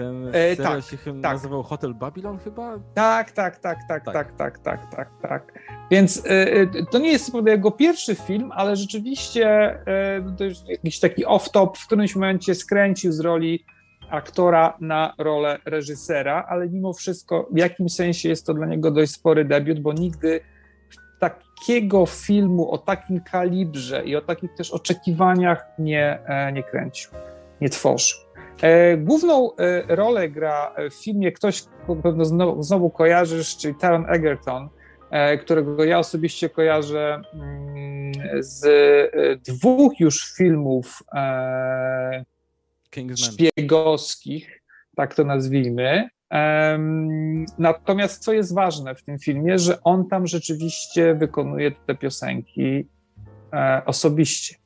Ten e, tak, się tak. nazywał Hotel Babylon chyba? Tak, tak, tak, tak, tak, tak, tak, tak, tak. tak. Więc e, to nie jest jego pierwszy film, ale rzeczywiście e, to jest jakiś taki off-top w którymś momencie skręcił z roli aktora na rolę reżysera, ale mimo wszystko w jakimś sensie jest to dla niego dość spory debiut, bo nigdy takiego filmu o takim kalibrze i o takich też oczekiwaniach nie, e, nie kręcił, nie tworzył. E, główną e, rolę gra w filmie ktoś, pewno znowu, znowu kojarzysz, czyli Taron Egerton, którego ja osobiście kojarzę mm, z dwóch już filmów szpiegowskich, tak to nazwijmy. Natomiast co jest ważne w tym filmie, że on tam rzeczywiście wykonuje te piosenki e, osobiście.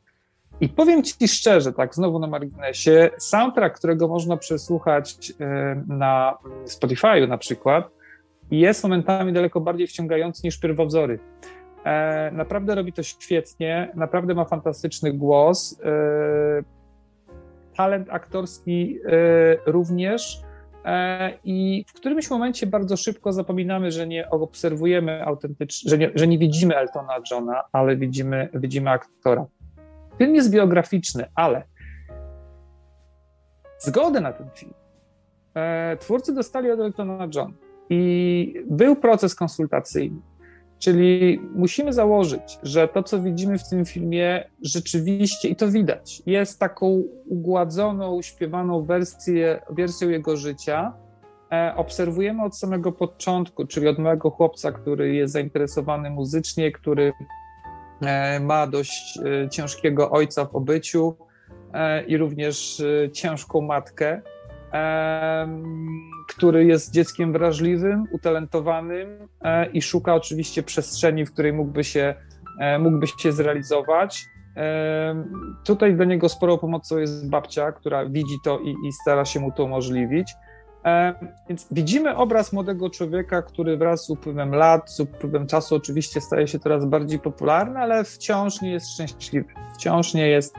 I powiem ci szczerze, tak znowu na marginesie, soundtrack, którego można przesłuchać e, na Spotify'u na przykład, jest momentami daleko bardziej wciągający niż pierwowzory. E, naprawdę robi to świetnie, naprawdę ma fantastyczny głos, talent aktorski również. E, I w którymś momencie bardzo szybko zapominamy, że nie obserwujemy autentycznie, że nie, że nie widzimy Eltona Johna, ale widzimy, widzimy aktora. Film jest biograficzny, ale zgodę na ten film e, twórcy dostali od Eltona Johna i był proces konsultacyjny. Czyli musimy założyć, że to, co widzimy w tym filmie, rzeczywiście, i to widać, jest taką ugładzoną, śpiewaną wersję, wersją jego życia. E, obserwujemy od samego początku, czyli od małego chłopca, który jest zainteresowany muzycznie, który ma dość e, ciężkiego ojca w obyciu i również ciężką matkę który jest dzieckiem wrażliwym, utalentowanym e, i szuka oczywiście przestrzeni, w której mógłby się, e, mógłby się zrealizować. Tutaj dla niego sporą pomocą jest babcia, która widzi to i, i stara się mu to umożliwić. Więc widzimy obraz młodego człowieka, który wraz z upływem lat, z upływem czasu oczywiście staje się coraz bardziej popularny, ale wciąż nie jest szczęśliwy, wciąż nie jest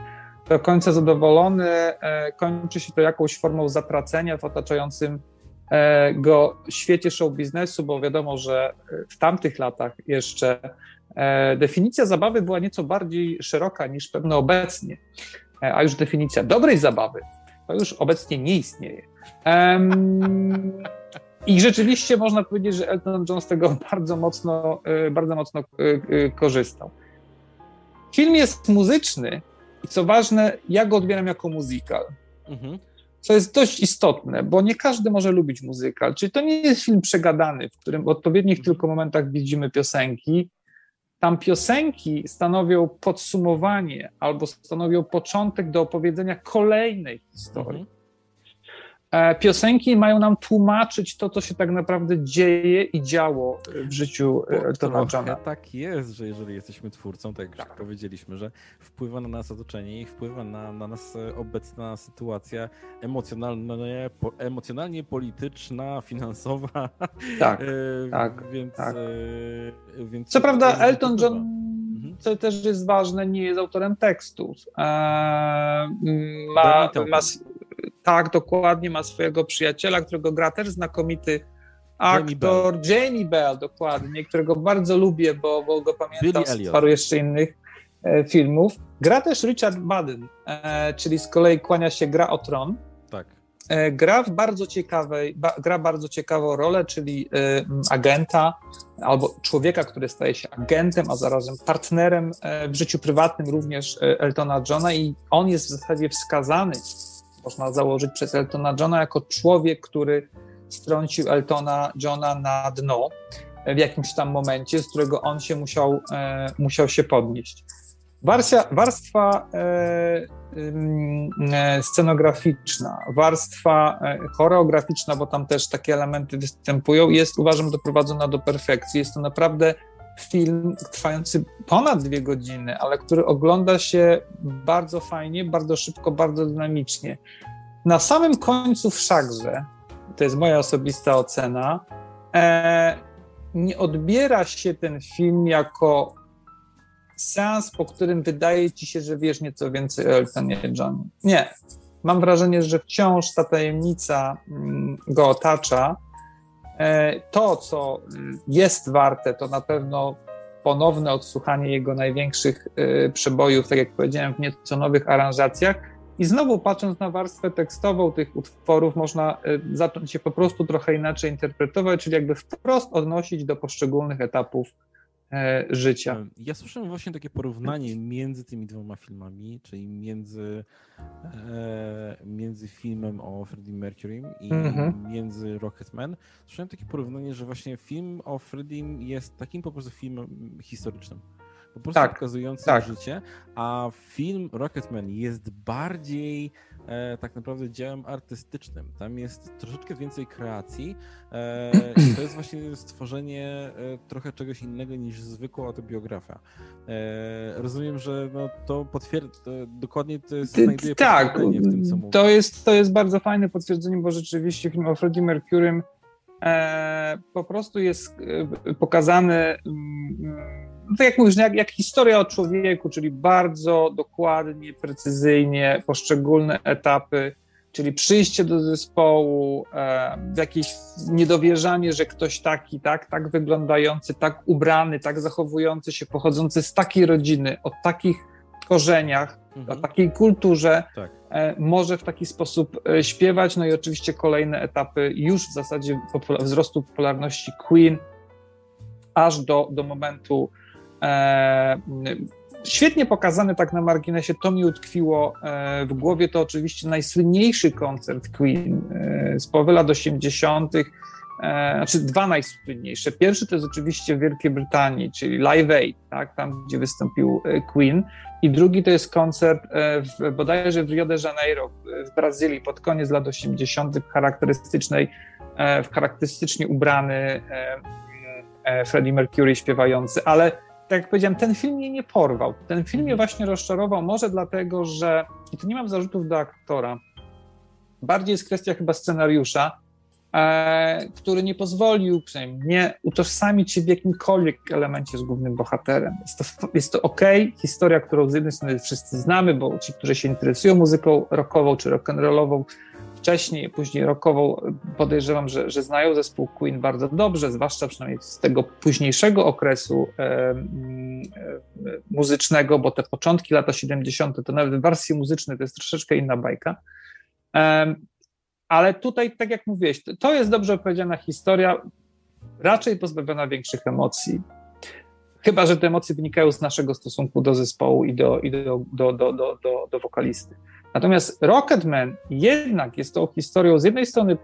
do końca zadowolony, e, kończy się to jakąś formą zatracenia w otaczającym e, go świecie show biznesu, bo wiadomo, że w tamtych latach jeszcze e, definicja zabawy była nieco bardziej szeroka niż pewno obecnie, a już definicja dobrej zabawy to już obecnie nie istnieje. I rzeczywiście można powiedzieć, że Elton John z tego bardzo mocno, bardzo mocno korzystał. Film jest muzyczny, i co ważne, ja go odbieram jako muzykal. Mhm. Co jest dość istotne, bo nie każdy może lubić muzykal. Czyli to nie jest film przegadany, w którym w odpowiednich mhm. tylko momentach widzimy piosenki. Tam piosenki stanowią podsumowanie albo stanowią początek do opowiedzenia kolejnej historii. E, piosenki mają nam tłumaczyć to, co się tak naprawdę dzieje i działo w życiu Eltona Johna. Tak jest, że jeżeli jesteśmy twórcą, tak jak tak. powiedzieliśmy, że wpływa na nas otoczenie i wpływa na, na nas obecna sytuacja emocjonalnie, po, emocjonalnie polityczna, finansowa. Tak, e, tak, więc, tak. E, więc Co prawda Elton John mhm. co też jest ważne, nie jest autorem tekstu. ma, ma, tak, dokładnie, ma swojego przyjaciela, którego gra też znakomity aktor, Jamie Bell, Jamie Bell dokładnie, którego bardzo lubię, bo, bo go pamiętam z paru jeszcze innych e, filmów. Gra też Richard Madden, e, czyli z kolei kłania się gra o tron. Tak. E, gra w bardzo ciekawej, ba, gra bardzo ciekawą rolę, czyli agenta albo człowieka, który staje się agentem, a zarazem partnerem w życiu prywatnym również Eltona Johna i on jest w zasadzie wskazany można założyć przez Eltona Johna jako człowiek, który strącił Eltona Johna na dno w jakimś tam momencie, z którego on się musiał, e, musiał się podnieść. Warstwa, warstwa e, e, scenograficzna, warstwa e, choreograficzna, bo tam też takie elementy występują, jest uważam doprowadzona do perfekcji. Jest to naprawdę film trwający ponad dwie godziny, ale który ogląda się bardzo fajnie, bardzo szybko, bardzo dynamicznie. Na samym końcu wszakże, to jest moja osobista ocena, e, nie odbiera się ten film jako seans, po którym wydaje ci się, że wiesz nieco więcej o Eltonie Johnie. Nie. Mam wrażenie, że wciąż ta tajemnica mm, go otacza to, co jest warte, to na pewno ponowne odsłuchanie jego największych e, przebojów, tak jak powiedziałem, w nieco nowych aranżacjach, I znowu patrząc na warstwę tekstową tych utworów, można zacząć się po prostu trochę inaczej interpretować, czyli jakby wprost odnosić do poszczególnych etapów E, życia. Ja słyszałem właśnie takie porównanie między tymi dwoma filmami, czyli między, e, między filmem o Freddie Mercury i mhm. między Rocketman. Słyszałem takie porównanie, że właśnie film o Freddie jest takim po prostu filmem historycznym. Po prostu tak, pokazującym tak. życie, a film Rocketman jest bardziej e, tak naprawdę dziełem artystycznym. Tam jest troszeczkę więcej kreacji. E, to jest właśnie stworzenie e, trochę czegoś innego niż zwykła autobiografia. E, rozumiem, że no, to potwierdza, dokładnie to jest, znajduje tak, w tym, co mówię. To jest, to jest bardzo fajne potwierdzenie, bo rzeczywiście film o Freddie Mercurym e, po prostu jest e, pokazany mm, no tak jak mówisz, jak, jak historia o człowieku, czyli bardzo dokładnie, precyzyjnie poszczególne etapy, czyli przyjście do zespołu, e, jakieś niedowierzanie, że ktoś taki, tak, tak wyglądający, tak ubrany, tak zachowujący się, pochodzący z takiej rodziny, o takich korzeniach, mhm. o takiej kulturze, tak. e, może w taki sposób e, śpiewać. No i oczywiście kolejne etapy już w zasadzie wzrostu popularności Queen, aż do, do momentu świetnie pokazane tak na marginesie, to mi utkwiło e, w głowie, to oczywiście najsłynniejszy koncert Queen e, z połowy lat 80., znaczy dwa najsłynniejsze. Pierwszy to jest oczywiście w Wielkiej Brytanii, czyli Live Aid, tak, tam gdzie wystąpił Queen, i drugi to jest koncert w, bodajże w Rio de Janeiro w Brazylii pod koniec lat 80. charakterystycznej, w charakterystycznie ubrany Freddie Mercury śpiewający, ale tak jak powiedziałem, ten film mnie nie porwał. Ten film mnie mhm. właśnie rozczarował, może dlatego, że, i tu nie mam zarzutów do aktora, bardziej jest kwestia chyba scenariusza, e, który nie pozwolił przynajmniej nie utożsamić się w jakimkolwiek elemencie z głównym bohaterem. Jest to, jest to ok, historia, którą z jednej strony wszyscy znamy, bo ci, którzy się interesują muzyką rockową czy rock'n'rollową, wcześniej, później rockową, podejrzewam, że, że znają zespół Queen bardzo dobrze, zwłaszcza przynajmniej z tego późniejszego okresu e, e, muzycznego, bo te początki lata 70. to nawet w wersji muzycznej to jest troszeczkę inna bajka. E, ale tutaj, tak jak mówiłeś, to jest dobrze opowiedziana historia, raczej pozbawiona większych emocji. Chyba, że te emocje wynikają z naszego stosunku do zespołu i do, i do, do, do, do, do, do wokalisty. Natomiast Rocketman jednak jest tą historią z jednej strony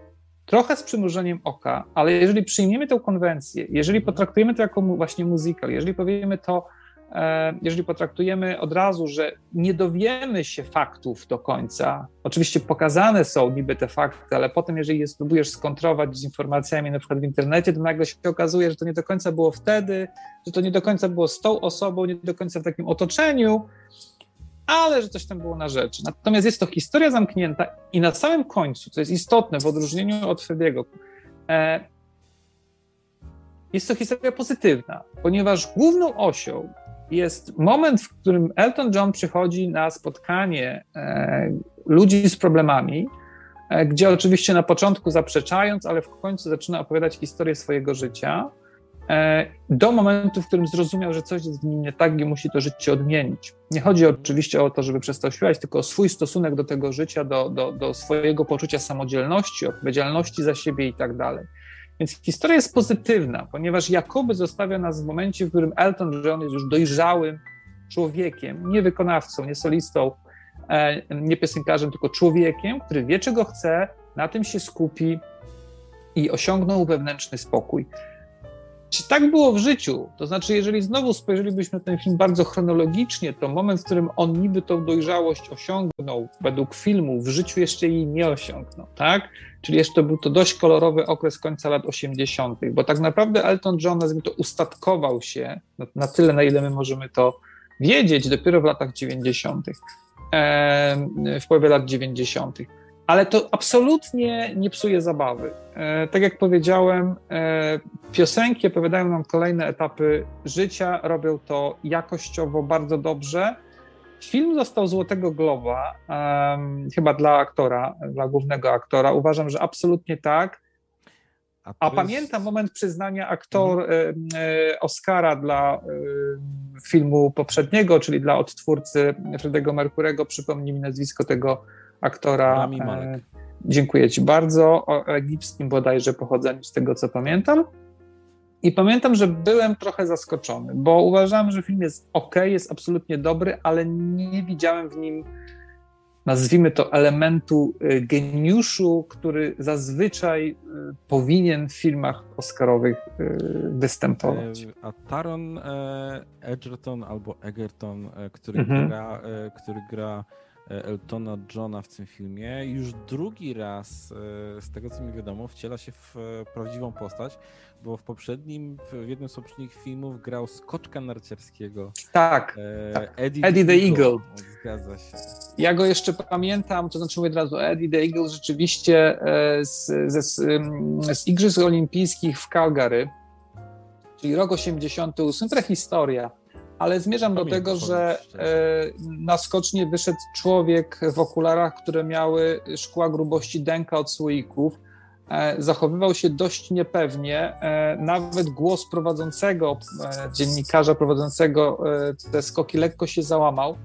trochę z przymrużeniem oka, ale jeżeli przyjmiemy tę konwencję, jeżeli potraktujemy to jako właśnie musical, jeżeli powiemy to, e, jeżeli potraktujemy od razu, że nie dowiemy się faktów do końca, oczywiście pokazane są niby te fakty, ale potem jeżeli je spróbujesz skontrować z informacjami na przykład w internecie, to nagle się okazuje, że to nie do końca było wtedy, że to nie do końca było z tą osobą, nie do końca w takim otoczeniu, ale że coś tam było na rzeczy. Natomiast jest to historia zamknięta i na samym końcu, co jest istotne w odróżnieniu od Frediego, e, jest to historia pozytywna, ponieważ główną osią jest moment, w którym Elton John przychodzi na spotkanie e, ludzi z problemami, e, gdzie oczywiście na początku zaprzeczając, ale w końcu zaczyna opowiadać historię swojego życia do momentu, w którym zrozumiał, że coś jest w nim nie tak i musi to życie odmienić. Nie chodzi oczywiście o to, żeby przestał śpiewać, tylko o swój stosunek do tego życia, do, do, do swojego poczucia samodzielności, odpowiedzialności za siebie i tak dalej. Więc historia jest pozytywna, ponieważ Jakoby zostawia nas w momencie, w którym Elton John jest już dojrzałym człowiekiem, nie wykonawcą, nie solistą, e, nie piosenkarzem, tylko człowiekiem, który wie, czego chce, na tym się skupi i osiągnął wewnętrzny spokój. Czy tak było w życiu? To znaczy, jeżeli znowu spojrzelibyśmy na ten film bardzo chronologicznie, to moment, w którym on niby tą dojrzałość osiągnął, według filmu, w życiu jeszcze jej nie osiągnął, tak? Czyli jeszcze był to dość kolorowy okres końca lat 80., bo tak naprawdę Elton John, nazwijmy to, ustatkował się na, na tyle, na ile my możemy to wiedzieć, dopiero w latach 90., w połowie lat 90 ale to absolutnie nie psuje zabawy. E, tak jak powiedziałem, e, piosenki opowiadają nam kolejne etapy życia, robią to jakościowo bardzo dobrze. Film został Złotego Globa, chyba dla aktora, dla głównego aktora. Uważam, że absolutnie tak. A, A pamiętam moment przyznania aktor mhm. E, Oscara dla filmu poprzedniego, czyli dla odtwórcy Fredego Merkurego. Przypomnij mi nazwisko tego aktora. Rami Malek. Dziękuję Ci bardzo. O egipskim bodajże pochodzeniu, z tego co pamiętam. I pamiętam, że byłem trochę zaskoczony, bo uważałem, że film jest ok, jest absolutnie dobry, ale nie widziałem w nim, nazwijmy to, elementu y, geniuszu, który zazwyczaj y, powinien w filmach oscarowych występować. A Taron e, Edgerton albo Egerton, e, który mhm. gra, e, który gra E, Eltona Johna w tym filmie. Już drugi raz, e, z tego co mi wiadomo, wciela się w e, prawdziwą postać, bo w poprzednim, w jednym z poprzednich filmów grał skoczka narciarskiego. Tak, e, tak. Eddie, Eddie, the Eagle. Eagle. Zgadza się. Ja go jeszcze pamiętam, to znaczy mówię od razu, Eddie the Eagle rzeczywiście z, z, z Igrzysk Olimpijskich w Calgary, czyli rok 88, prehistoria ale zmierzam do tego, że e, na skocznie wyszedł człowiek w okularach, które miały szkła grubości dęka od słoików. E, zachowywał się dość niepewnie. E, nawet głos prowadzącego, dziennikarza prowadzącego te skoki lekko się załamał.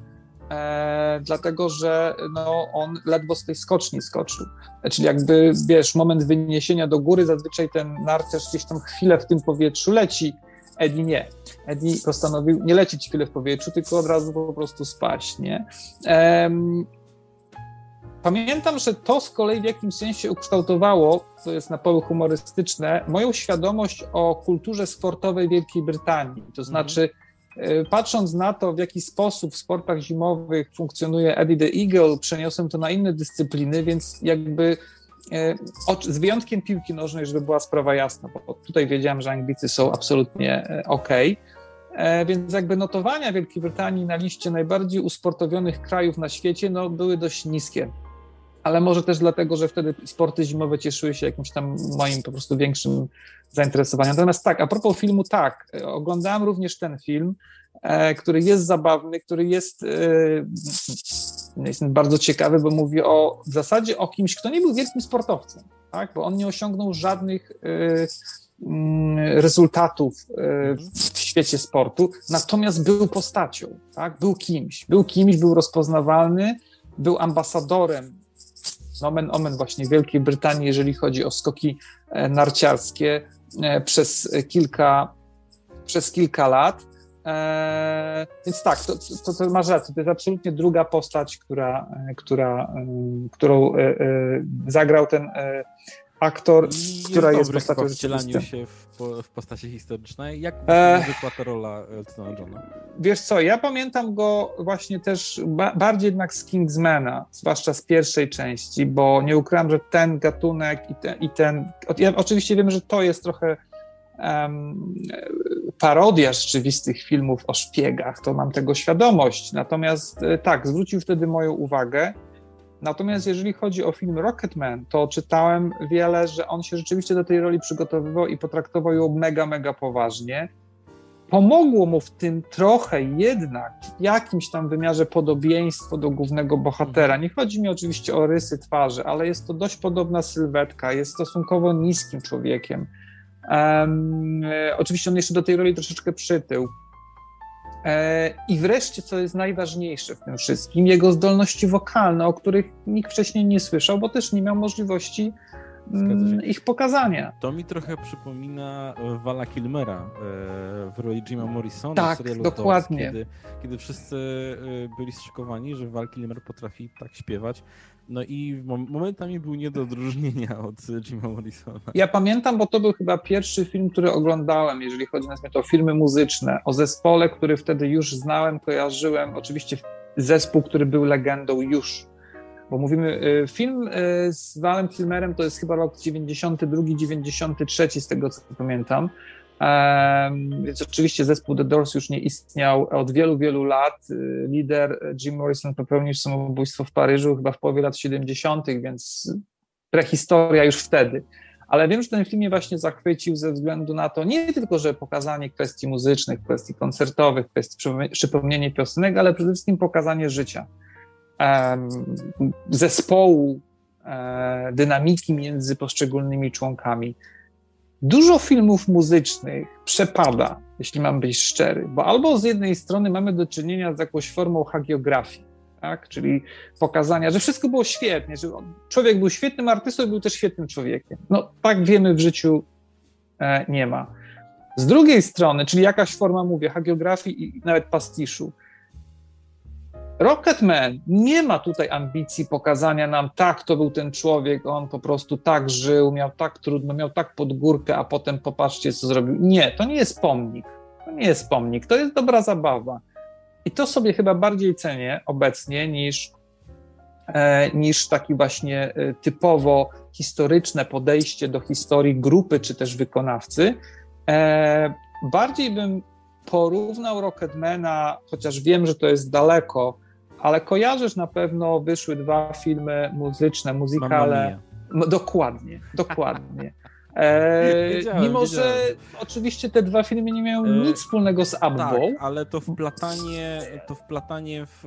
dlatego że no, on ledwo z tej skoczni skoczył. Czyli jakby, wiesz, moment wyniesienia do góry, zazwyczaj ten narciarz gdzieś tam chwilę w tym powietrzu leci, Eddie nie. Eddie postanowił nie lecieć chwilę w powietrzu, tylko od razu po prostu spaść, nie? Um, pamiętam, że to z kolei w jakimś sensie ukształtowało, to jest na poły humorystyczne, moją świadomość o kulturze sportowej Wielkiej Brytanii. To mhm. znaczy, mm. patrząc na to, w jaki sposób w sportach zimowych funkcjonuje Eddie the Eagle, przeniosłem to na inne dyscypliny, więc jakby E, z wyjątkiem piłki nożnej, żeby była sprawa jasna, bo tutaj wiedziałem, że Anglicy są absolutnie e, ok. E, więc jakby notowania Wielkiej Brytanii na liście najbardziej usportowionych krajów na świecie no, były dość niskie. Ale może też dlatego, że wtedy sporty zimowe cieszyły się jakimś tam moim po prostu większym zainteresowaniem. Natomiast tak, a propos filmu, tak, oglądałem również ten film, który jest zabawny, który jest Jestem bardzo ciekawy, bo mówi o w zasadzie o kimś, kto nie był wielkim sportowcem, tak? bo on nie osiągnął żadnych y, mm, rezultatów w świecie sportu, natomiast był postacią, tak? był kimś, był kimś, był rozpoznawalny, był ambasadorem nomen omen właśnie Wielkiej Brytanii, jeżeli chodzi o skoki e, narciarskie e, przez kilka, przez kilka lat. Eee, więc tak, to, to, to, masz rację, to jest absolutnie druga postać, która, e, która, e, którą e, zagrał ten aktor, jest która jest postacią wcielaniu się w, w postaci historycznej. Jak eee, wyszła ta rola Eltona Johna? Wiesz co, ja pamiętam go właśnie też ba bardziej jednak z Kingsmana, zwłaszcza z pierwszej części, bo nie ukrywam, że ten gatunek i ten, i ten ja oczywiście wiem, że to jest trochę um, parodia rzeczywistych filmów o szpiegach, to mam tego świadomość. Natomiast e, tak, zwrócił wtedy moją uwagę. Natomiast jeżeli chodzi o film Rocketman, to czytałem wiele, że on się rzeczywiście do tej roli przygotowywał i potraktował ją mega, mega poważnie. Pomogło mu w tym trochę jednak w jakimś tam wymiarze podobieństwo do głównego bohatera. Nie chodzi mi oczywiście o rysy twarzy, ale jest to dość podobna sylwetka, jest stosunkowo niskim człowiekiem Um, oczywiście on jeszcze do tej roli troszeczkę przytył. E, I wreszcie, co jest najważniejsze w tym wszystkim, jego zdolności wokalne, o których nikt wcześniej nie słyszał, bo też nie miał możliwości mm, ich pokazania. To mi trochę przypomina Wala Kilmera e, w roli Jima Morrisona tak, w serialu dokładnie. kiedy, kiedy wszyscy byli zszokowani, że Val Kilmer potrafi tak śpiewać. No i momentami był nie do odróżnienia od Jima Morrisona. Ja pamiętam, bo to był chyba pierwszy film, który oglądałem, jeżeli chodzi na to filmy muzyczne, o zespole, który wtedy już znałem, kojarzyłem. Oczywiście zespół, który był legendą już. Bo mówimy, y, film y, z Walem Kilmerem to jest chyba rok 92-93, z tego co pamiętam. Więc oczywiście zespół The Doors już nie istniał od wielu, wielu lat. Lider Jim Morrison popełnił samobójstwo w Paryżu chyba w połowie lat 70., więc prehistoria już wtedy. Ale wiem, że ten film mnie właśnie zachwycił ze względu na to, nie tylko, że pokazanie kwestii muzycznych, kwestii koncertowych, kwestii przypomnienie piosenek, ale przede wszystkim pokazanie życia, zespołu, e, dynamiki między poszczególnymi członkami. Dużo filmów muzycznych przepada, jeśli mam być szczery, bo albo z jednej strony mamy do czynienia z jakąś formą hagiografii, tak? czyli pokazania, że wszystko było świetnie, że człowiek był świetnym artystą i był też świetnym człowiekiem. No tak wiemy w życiu e, nie ma. Z drugiej strony, czyli jakaś forma, mówię, hagiografii i nawet pastiszu, Rocketman nie ma tutaj ambicji pokazania nam, tak, to był ten człowiek, on po prostu tak żył, miał tak trudno, miał tak pod górkę, a potem popatrzcie, co zrobił. Nie, to nie jest pomnik. To nie jest pomnik, to jest dobra zabawa. I to sobie chyba bardziej cenię obecnie niż, e, niż taki właśnie e, typowo historyczne podejście do historii grupy czy też wykonawcy. E, bardziej bym porównał Rocketmana, chociaż wiem, że to jest daleko, ale kojarzysz na pewno, wyszły dwa filmy muzyczne, muzykale. Dokładnie, dokładnie. E, wiedziałem, mimo, wiedziałem. że oczywiście te dwa filmy nie mają e, nic wspólnego z Abbą. Tak, ale to wplatanie, to wplatanie w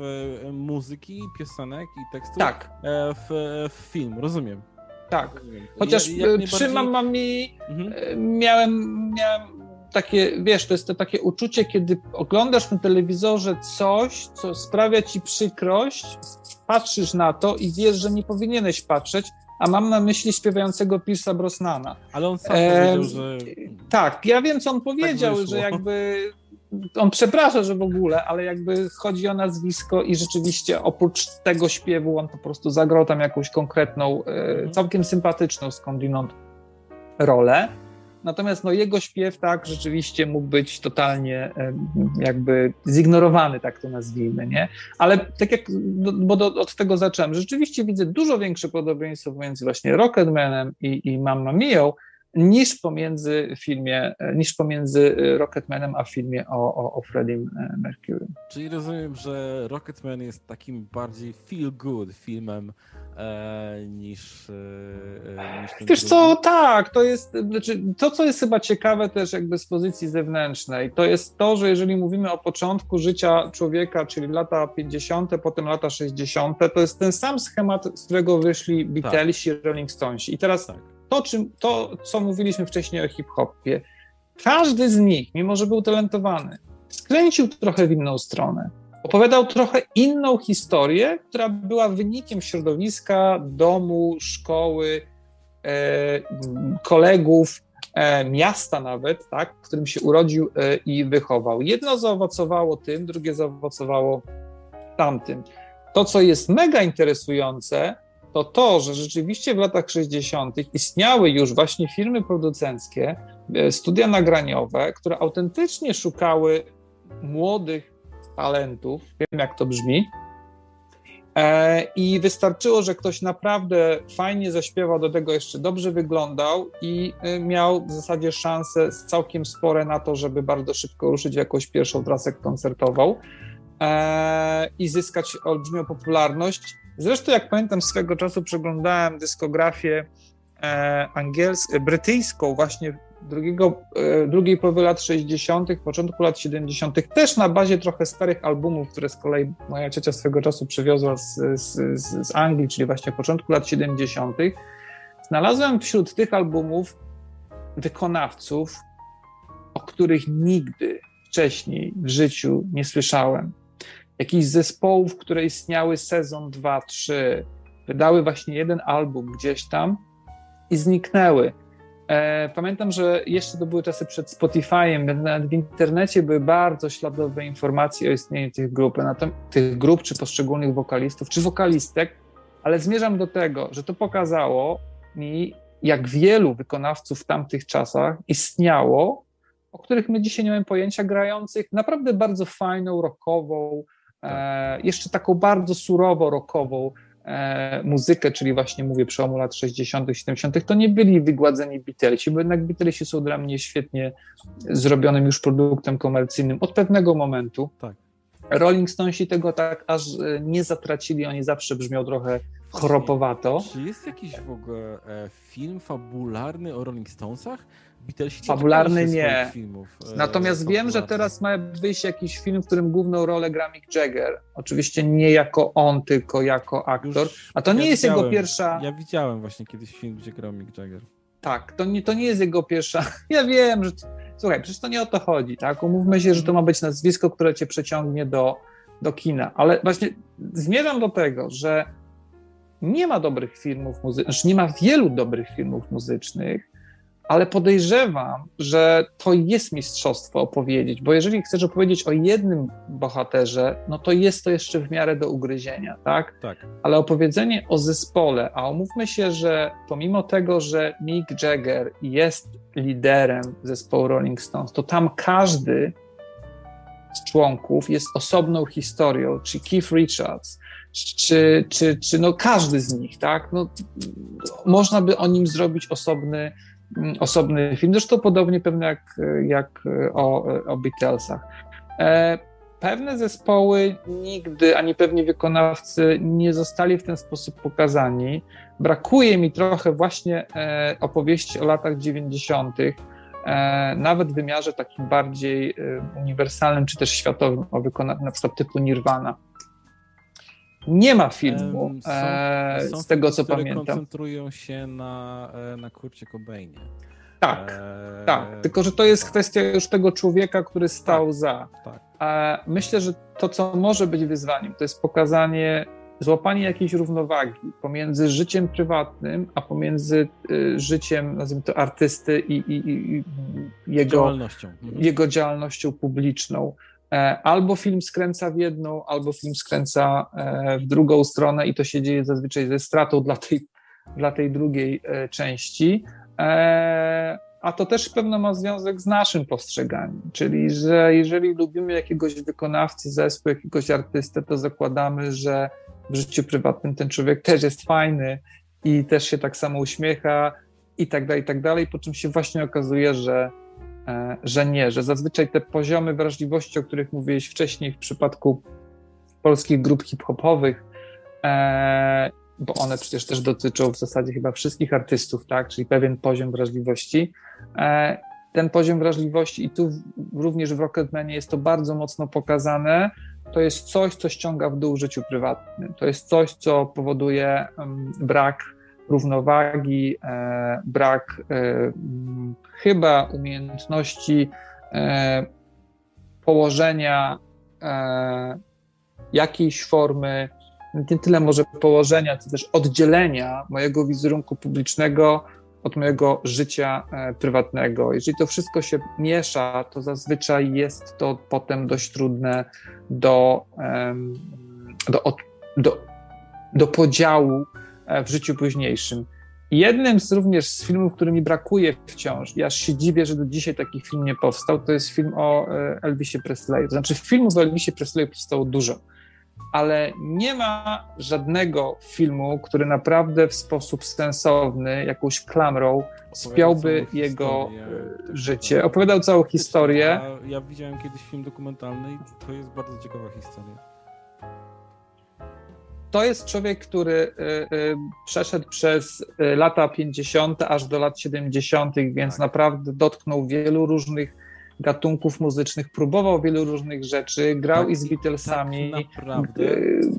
e, muzyki, piosenek i tekstów tak. E, w, w film, rozumiem. Tak. Chociaż ja, przy najbardziej... Mamami mhm. miałem, miałem takie, wiesz, to jest to takie uczucie, kiedy oglądasz na telewizorze coś, co sprawia ci przykrość, patrzysz na to i wiesz, że nie powinieneś patrzeć, a mam na myśli śpiewającego Pierce'a Brosnana. Ale on sam e, powiedział, że... Tak, ja wiem, co on tak powiedział, tak że jakby on przeprasza, że w ogóle, ale jakby chodzi o nazwisko i rzeczywiście oprócz tego śpiewu on po prostu zagrał tam jakąś konkretną, e, mhm. całkiem sympatyczną skądinąd rolę. Natomiast no, jego śpiew tak rzeczywiście mógł być totalnie jakby zignorowany, tak to nazwijmy, nie? Ale tak jak, no, bo do, od tego zacząłem, rzeczywiście widzę dużo większe podobieństwo pomiędzy właśnie Rocketmanem i, i Mamma Mia, niż pomiędzy filmie, niż pomiędzy Rocketmanem a filmie o, o, o Freddie Mercury. Czyli rozumiem, że Rocketman jest takim bardziej feel good filmem e, niż, e, e niż ten Wiesz co, tak, to jest, znaczy, to co jest chyba ciekawe też jakby z pozycji zewnętrznej, to jest to, że jeżeli mówimy o początku życia człowieka, czyli lata 50., potem lata 60., to jest ten sam schemat, z którego wyszli Beatlesi, tak. Rolling Stonesi. I teraz tak. to, czym, to, co mówiliśmy wcześniej o hip-hopie, każdy z nich, mimo że był talentowany, skręcił trochę w inną stronę opowiadał trochę inną historię, która była wynikiem środowiska, domu, szkoły, e, kolegów, e, miasta nawet, tak, w którym się urodził e, i wychował. Jedno zaowocowało tym, drugie zaowocowało tamtym. To, co jest mega interesujące, to to, że rzeczywiście w latach 60. istniały już właśnie firmy producenckie, studia nagraniowe, które autentycznie szukały młodych talentów, wiem jak to brzmi. E, I wystarczyło, że ktoś naprawdę fajnie zaśpiewał, do tego jeszcze dobrze wyglądał i e, miał w zasadzie szanse całkiem spore na to, żeby bardzo szybko ruszyć w jakąś pierwszą trasę koncertową e, i zyskać olbrzymią popularność. Zresztą, jak pamiętam, swego czasu przeglądałem dyskografię angielską, brytyjską, właśnie drugiego, e, drugiej połowy lat 60., początku lat 70., też na bazie trochę starych albumów, które z kolei moja ciocia swego czasu przywiozła z, z, z Anglii, czyli właśnie początku lat 70., znalazłem wśród tych albumów wykonawców, o których nigdy wcześniej w życiu nie słyszałem. Jakichś zespołów, które istniały sezon 2, 3, wydały właśnie jeden album gdzieś tam i zniknęły. E, pamiętam, że jeszcze to były czasy przed Spotify'em, nawet w internecie były bardzo śladowe informacje o istnieniu tych grup, tych grup czy poszczególnych wokalistów, czy wokalistek, ale zmierzam do tego, że to pokazało mi, jak wielu wykonawców w tamtych czasach istniało, o których my dzisiaj nie mamy pojęcia, grających naprawdę bardzo fajną, rockową, e, tak. jeszcze taką bardzo surowo rockową e, muzykę, czyli właśnie mówię przełomu lat 60., 70., to nie byli wygładzeni Beatlesi, bo jednak Beatlesi są dla mnie świetnie zrobionym już produktem komercyjnym od pewnego momentu. Tak. Rolling Stonesi tego tak aż e, nie zatracili, oni zawsze brzmią trochę choropowato. Czy jest jakiś w ogóle e, film fabularny o Rolling Stonesach? Beatlesi Fabularny nie. Filmów, e, Natomiast wiem, że teraz ma wyjść jakiś film, w którym główną rolę gra Mick Jagger. Oczywiście nie jako on, tylko jako aktor. A to nie jest jego pierwsza. Ja widziałem właśnie kiedyś film, gdzie grał Mick Jagger. tak, to nie, to nie jest jego pierwsza. Ja wiem, że. Słuchaj, przecież to nie o to chodzi, tak? Umówmy się, że to ma być nazwisko, które cię przeciągnie do, do kina, ale właśnie zmierzam do tego, że nie ma dobrych filmów muzycznych, znaczy nie ma wielu dobrych filmów muzycznych, ale podejrzewam, że to jest mistrzostwo opowiedzieć, bo jeżeli chcesz opowiedzieć o jednym bohaterze, no to jest to jeszcze w miarę do ugryzienia, tak? Tak. Ale opowiedzenie o zespole, a umówmy się, że pomimo tego, że Mick Jagger jest liderem zespołu Rolling Stones, to tam każdy z członków jest osobną historią, czy Keith Richards, czy, czy, czy no każdy z nich, tak? No, można by o nim zrobić osobny osobny film. Zresztą podobnie pewnie jak, jak o, o Beatlesach. E, pewne zespoły nigdy, ani pewnie wykonawcy nie zostali w ten sposób pokazani. Brakuje mi trochę właśnie e, opowieści o latach 90., e, nawet w wymiarze takim bardziej uniwersalnym czy też światowym, o przykład typu Nirvana. Nie ma filmu, są, e, są z tego co pamiętam. koncentrują się na, e, na Kurcie Cobainie. Tak, e, tak. Tylko, że to jest kwestia już tego człowieka, który stał tak, za. Tak. A myślę, że to, co może być wyzwaniem, to jest pokazanie, złapanie jakiejś równowagi pomiędzy życiem prywatnym, a pomiędzy y, życiem, nazwijmy to, artysty i, i, i jego, działalnością. Mhm. jego działalnością publiczną. E, albo film skręca w jedną, albo film skręca e, w drugą stronę i to się dzieje zazwyczaj ze stratą dla tej, dla tej drugiej e, części. A to też pewno ma związek z naszym postrzeganiem, czyli że jeżeli lubimy jakiegoś wykonawcy, zespół, jakiegoś artystę, to zakładamy, że w życiu prywatnym ten człowiek też jest fajny i też się tak samo uśmiecha i tak dalej, i tak dalej, po czym się właśnie okazuje, że że nie, że zazwyczaj te poziomy wrażliwości, o których mówiłeś wcześniej w przypadku polskich grup hip-hopowych, e, bo one przecież też dotyczą w zasadzie chyba wszystkich artystów, tak, czyli pewien poziom wrażliwości. E, ten poziom wrażliwości, i tu również w Rocketmanie jest to bardzo mocno pokazane, to jest coś, co ściąga w dół życiu prywatnym. To jest coś, co powoduje brak równowagi, e, brak e, chyba umiejętności e, położenia jakiejś formy, nie tyle może położenia, co też oddzielenia mojego wizerunku publicznego od mojego życia prywatnego. Jeżeli to wszystko się miesza, to zazwyczaj jest to potem dość trudne do, do, do, do podziału w życiu późniejszym. Jednym z również z filmów, który mi brakuje wciąż, ja się dziwię, że do dzisiaj taki film nie powstał, to jest film o e, Elvisie Presleyu. To znaczy filmów o Elvisie Presleyu powstało dużo, ale nie ma żadnego filmu, który naprawdę w sposób sensowny, jakąś klamrą spiałby jego historię, e, życie. Opowiadał całą historię. Ja, ja widziałem kiedyś film dokumentalny i to jest bardzo ciekawa historia to jest człowiek, który y, y, przeszedł przez y, lata 50. aż do lat 70., więc tak. naprawdę dotknął wielu różnych gatunków muzycznych, próbował wielu różnych rzeczy, grał tak, i z Beatlesami. Tak naprawdę,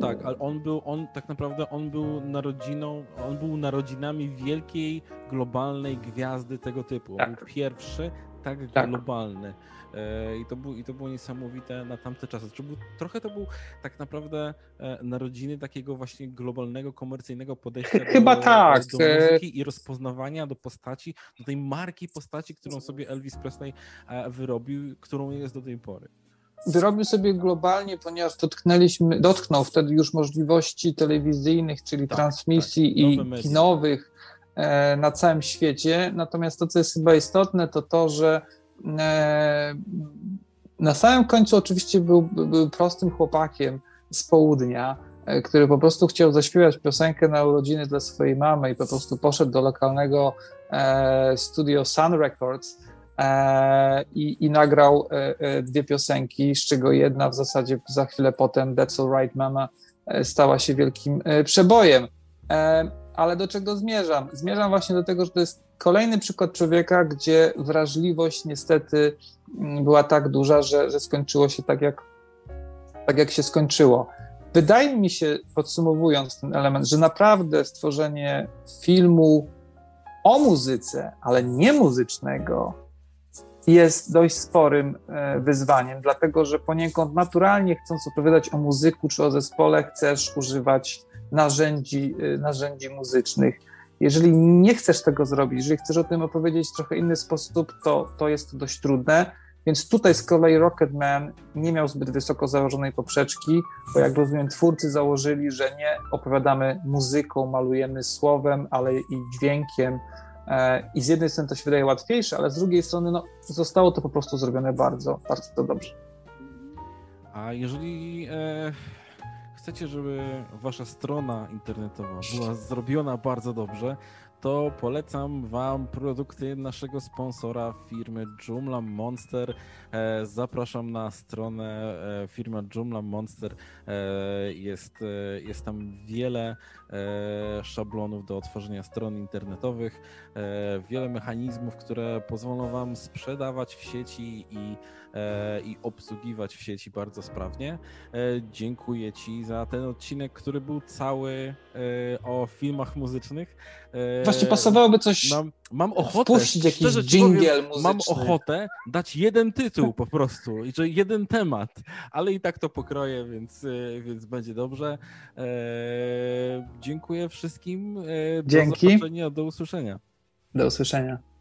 tak, ale on był, on tak naprawdę, on był narodziną, on był narodzinami wielkiej, globalnej gwiazdy tego typu. Tak. był pierwszy tak, tak. globalny. E, I to, był, I to było niesamowite na tamte czasy. Znaczy, był, trochę to był tak naprawdę e, narodziny takiego właśnie globalnego, komercyjnego podejścia do, Chyba tak. do muzyki i rozpoznawania do postaci, do tej marki postaci, którą sobie Elvis Presley e, wyrobił, którą jest do tej pory wyrobił sobie globalnie, ponieważ dotknęliśmy, dotknął wtedy już możliwości telewizyjnych, czyli tak, transmisji tak, i kinowych na całym świecie. Natomiast to, co jest chyba istotne, to to, że E, na samym końcu oczywiście był, był prostym chłopakiem z południa, e, który po prostu chciał zaśpiewać piosenkę na urodziny dla swojej mamy i po prostu poszedł do lokalnego e, studio Sun Records e, i, i, nagrał e, e dwie piosenki, z czego jedna w zasadzie za chwilę potem That's Alright Mama stała się wielkim przebojem. ale do czego zmierzam? Zmierzam właśnie do tego, że to jest Kolejny przykład człowieka, gdzie wrażliwość niestety mm, była tak duża, że, że skończyło się tak jak, tak, jak się skończyło. Wydaje mi się, podsumowując ten element, że naprawdę stworzenie filmu o muzyce, ale nie muzycznego, jest dość sporym e, wyzwaniem, dlatego że poniekąd naturalnie, chcąc opowiadać o muzyku czy o zespole, chcesz używać narzędzi, e, narzędzi muzycznych. Jeżeli nie chcesz tego zrobić, jeżeli chcesz o tym opowiedzieć w trochę inny sposób, to, to jest dość trudne. Więc tutaj z kolei Rocketman nie miał zbyt wysoko założonej poprzeczki, bo jak rozumiem, twórcy założyli, że nie opowiadamy muzyką, malujemy słowem, ale i dźwiękiem. E, I z jednej strony to się wydaje łatwiejsze, ale z drugiej strony no, zostało to po prostu zrobione bardzo, bardzo dobrze. A jeżeli e, chcecie, żeby wasza strona internetowa była zrobiona bardzo dobrze, to polecam Wam produkty naszego sponsora, firmy Joomla Monster. E, zapraszam na stronę e, firmy Joomla Monster. E, jest, jest tam wiele szablonów do otworzenia stron internetowych, wiele mechanizmów, które pozwolą Wam sprzedawać w sieci i E, i obsługiwać w sieci bardzo sprawnie. E, dziękuję Ci za ten odcinek, który był cały e, o filmach muzycznych. Właśnie pasowałoby coś. Mam, mam ochotę. Wpuścić jakiś jingle muzyczny. Mam ochotę dać jeden tytuł po prostu i jeden temat, ale i tak to pokroję, więc, więc będzie dobrze. dziękuję wszystkim. Dzięki. Do do usłyszenia. Do usłyszenia.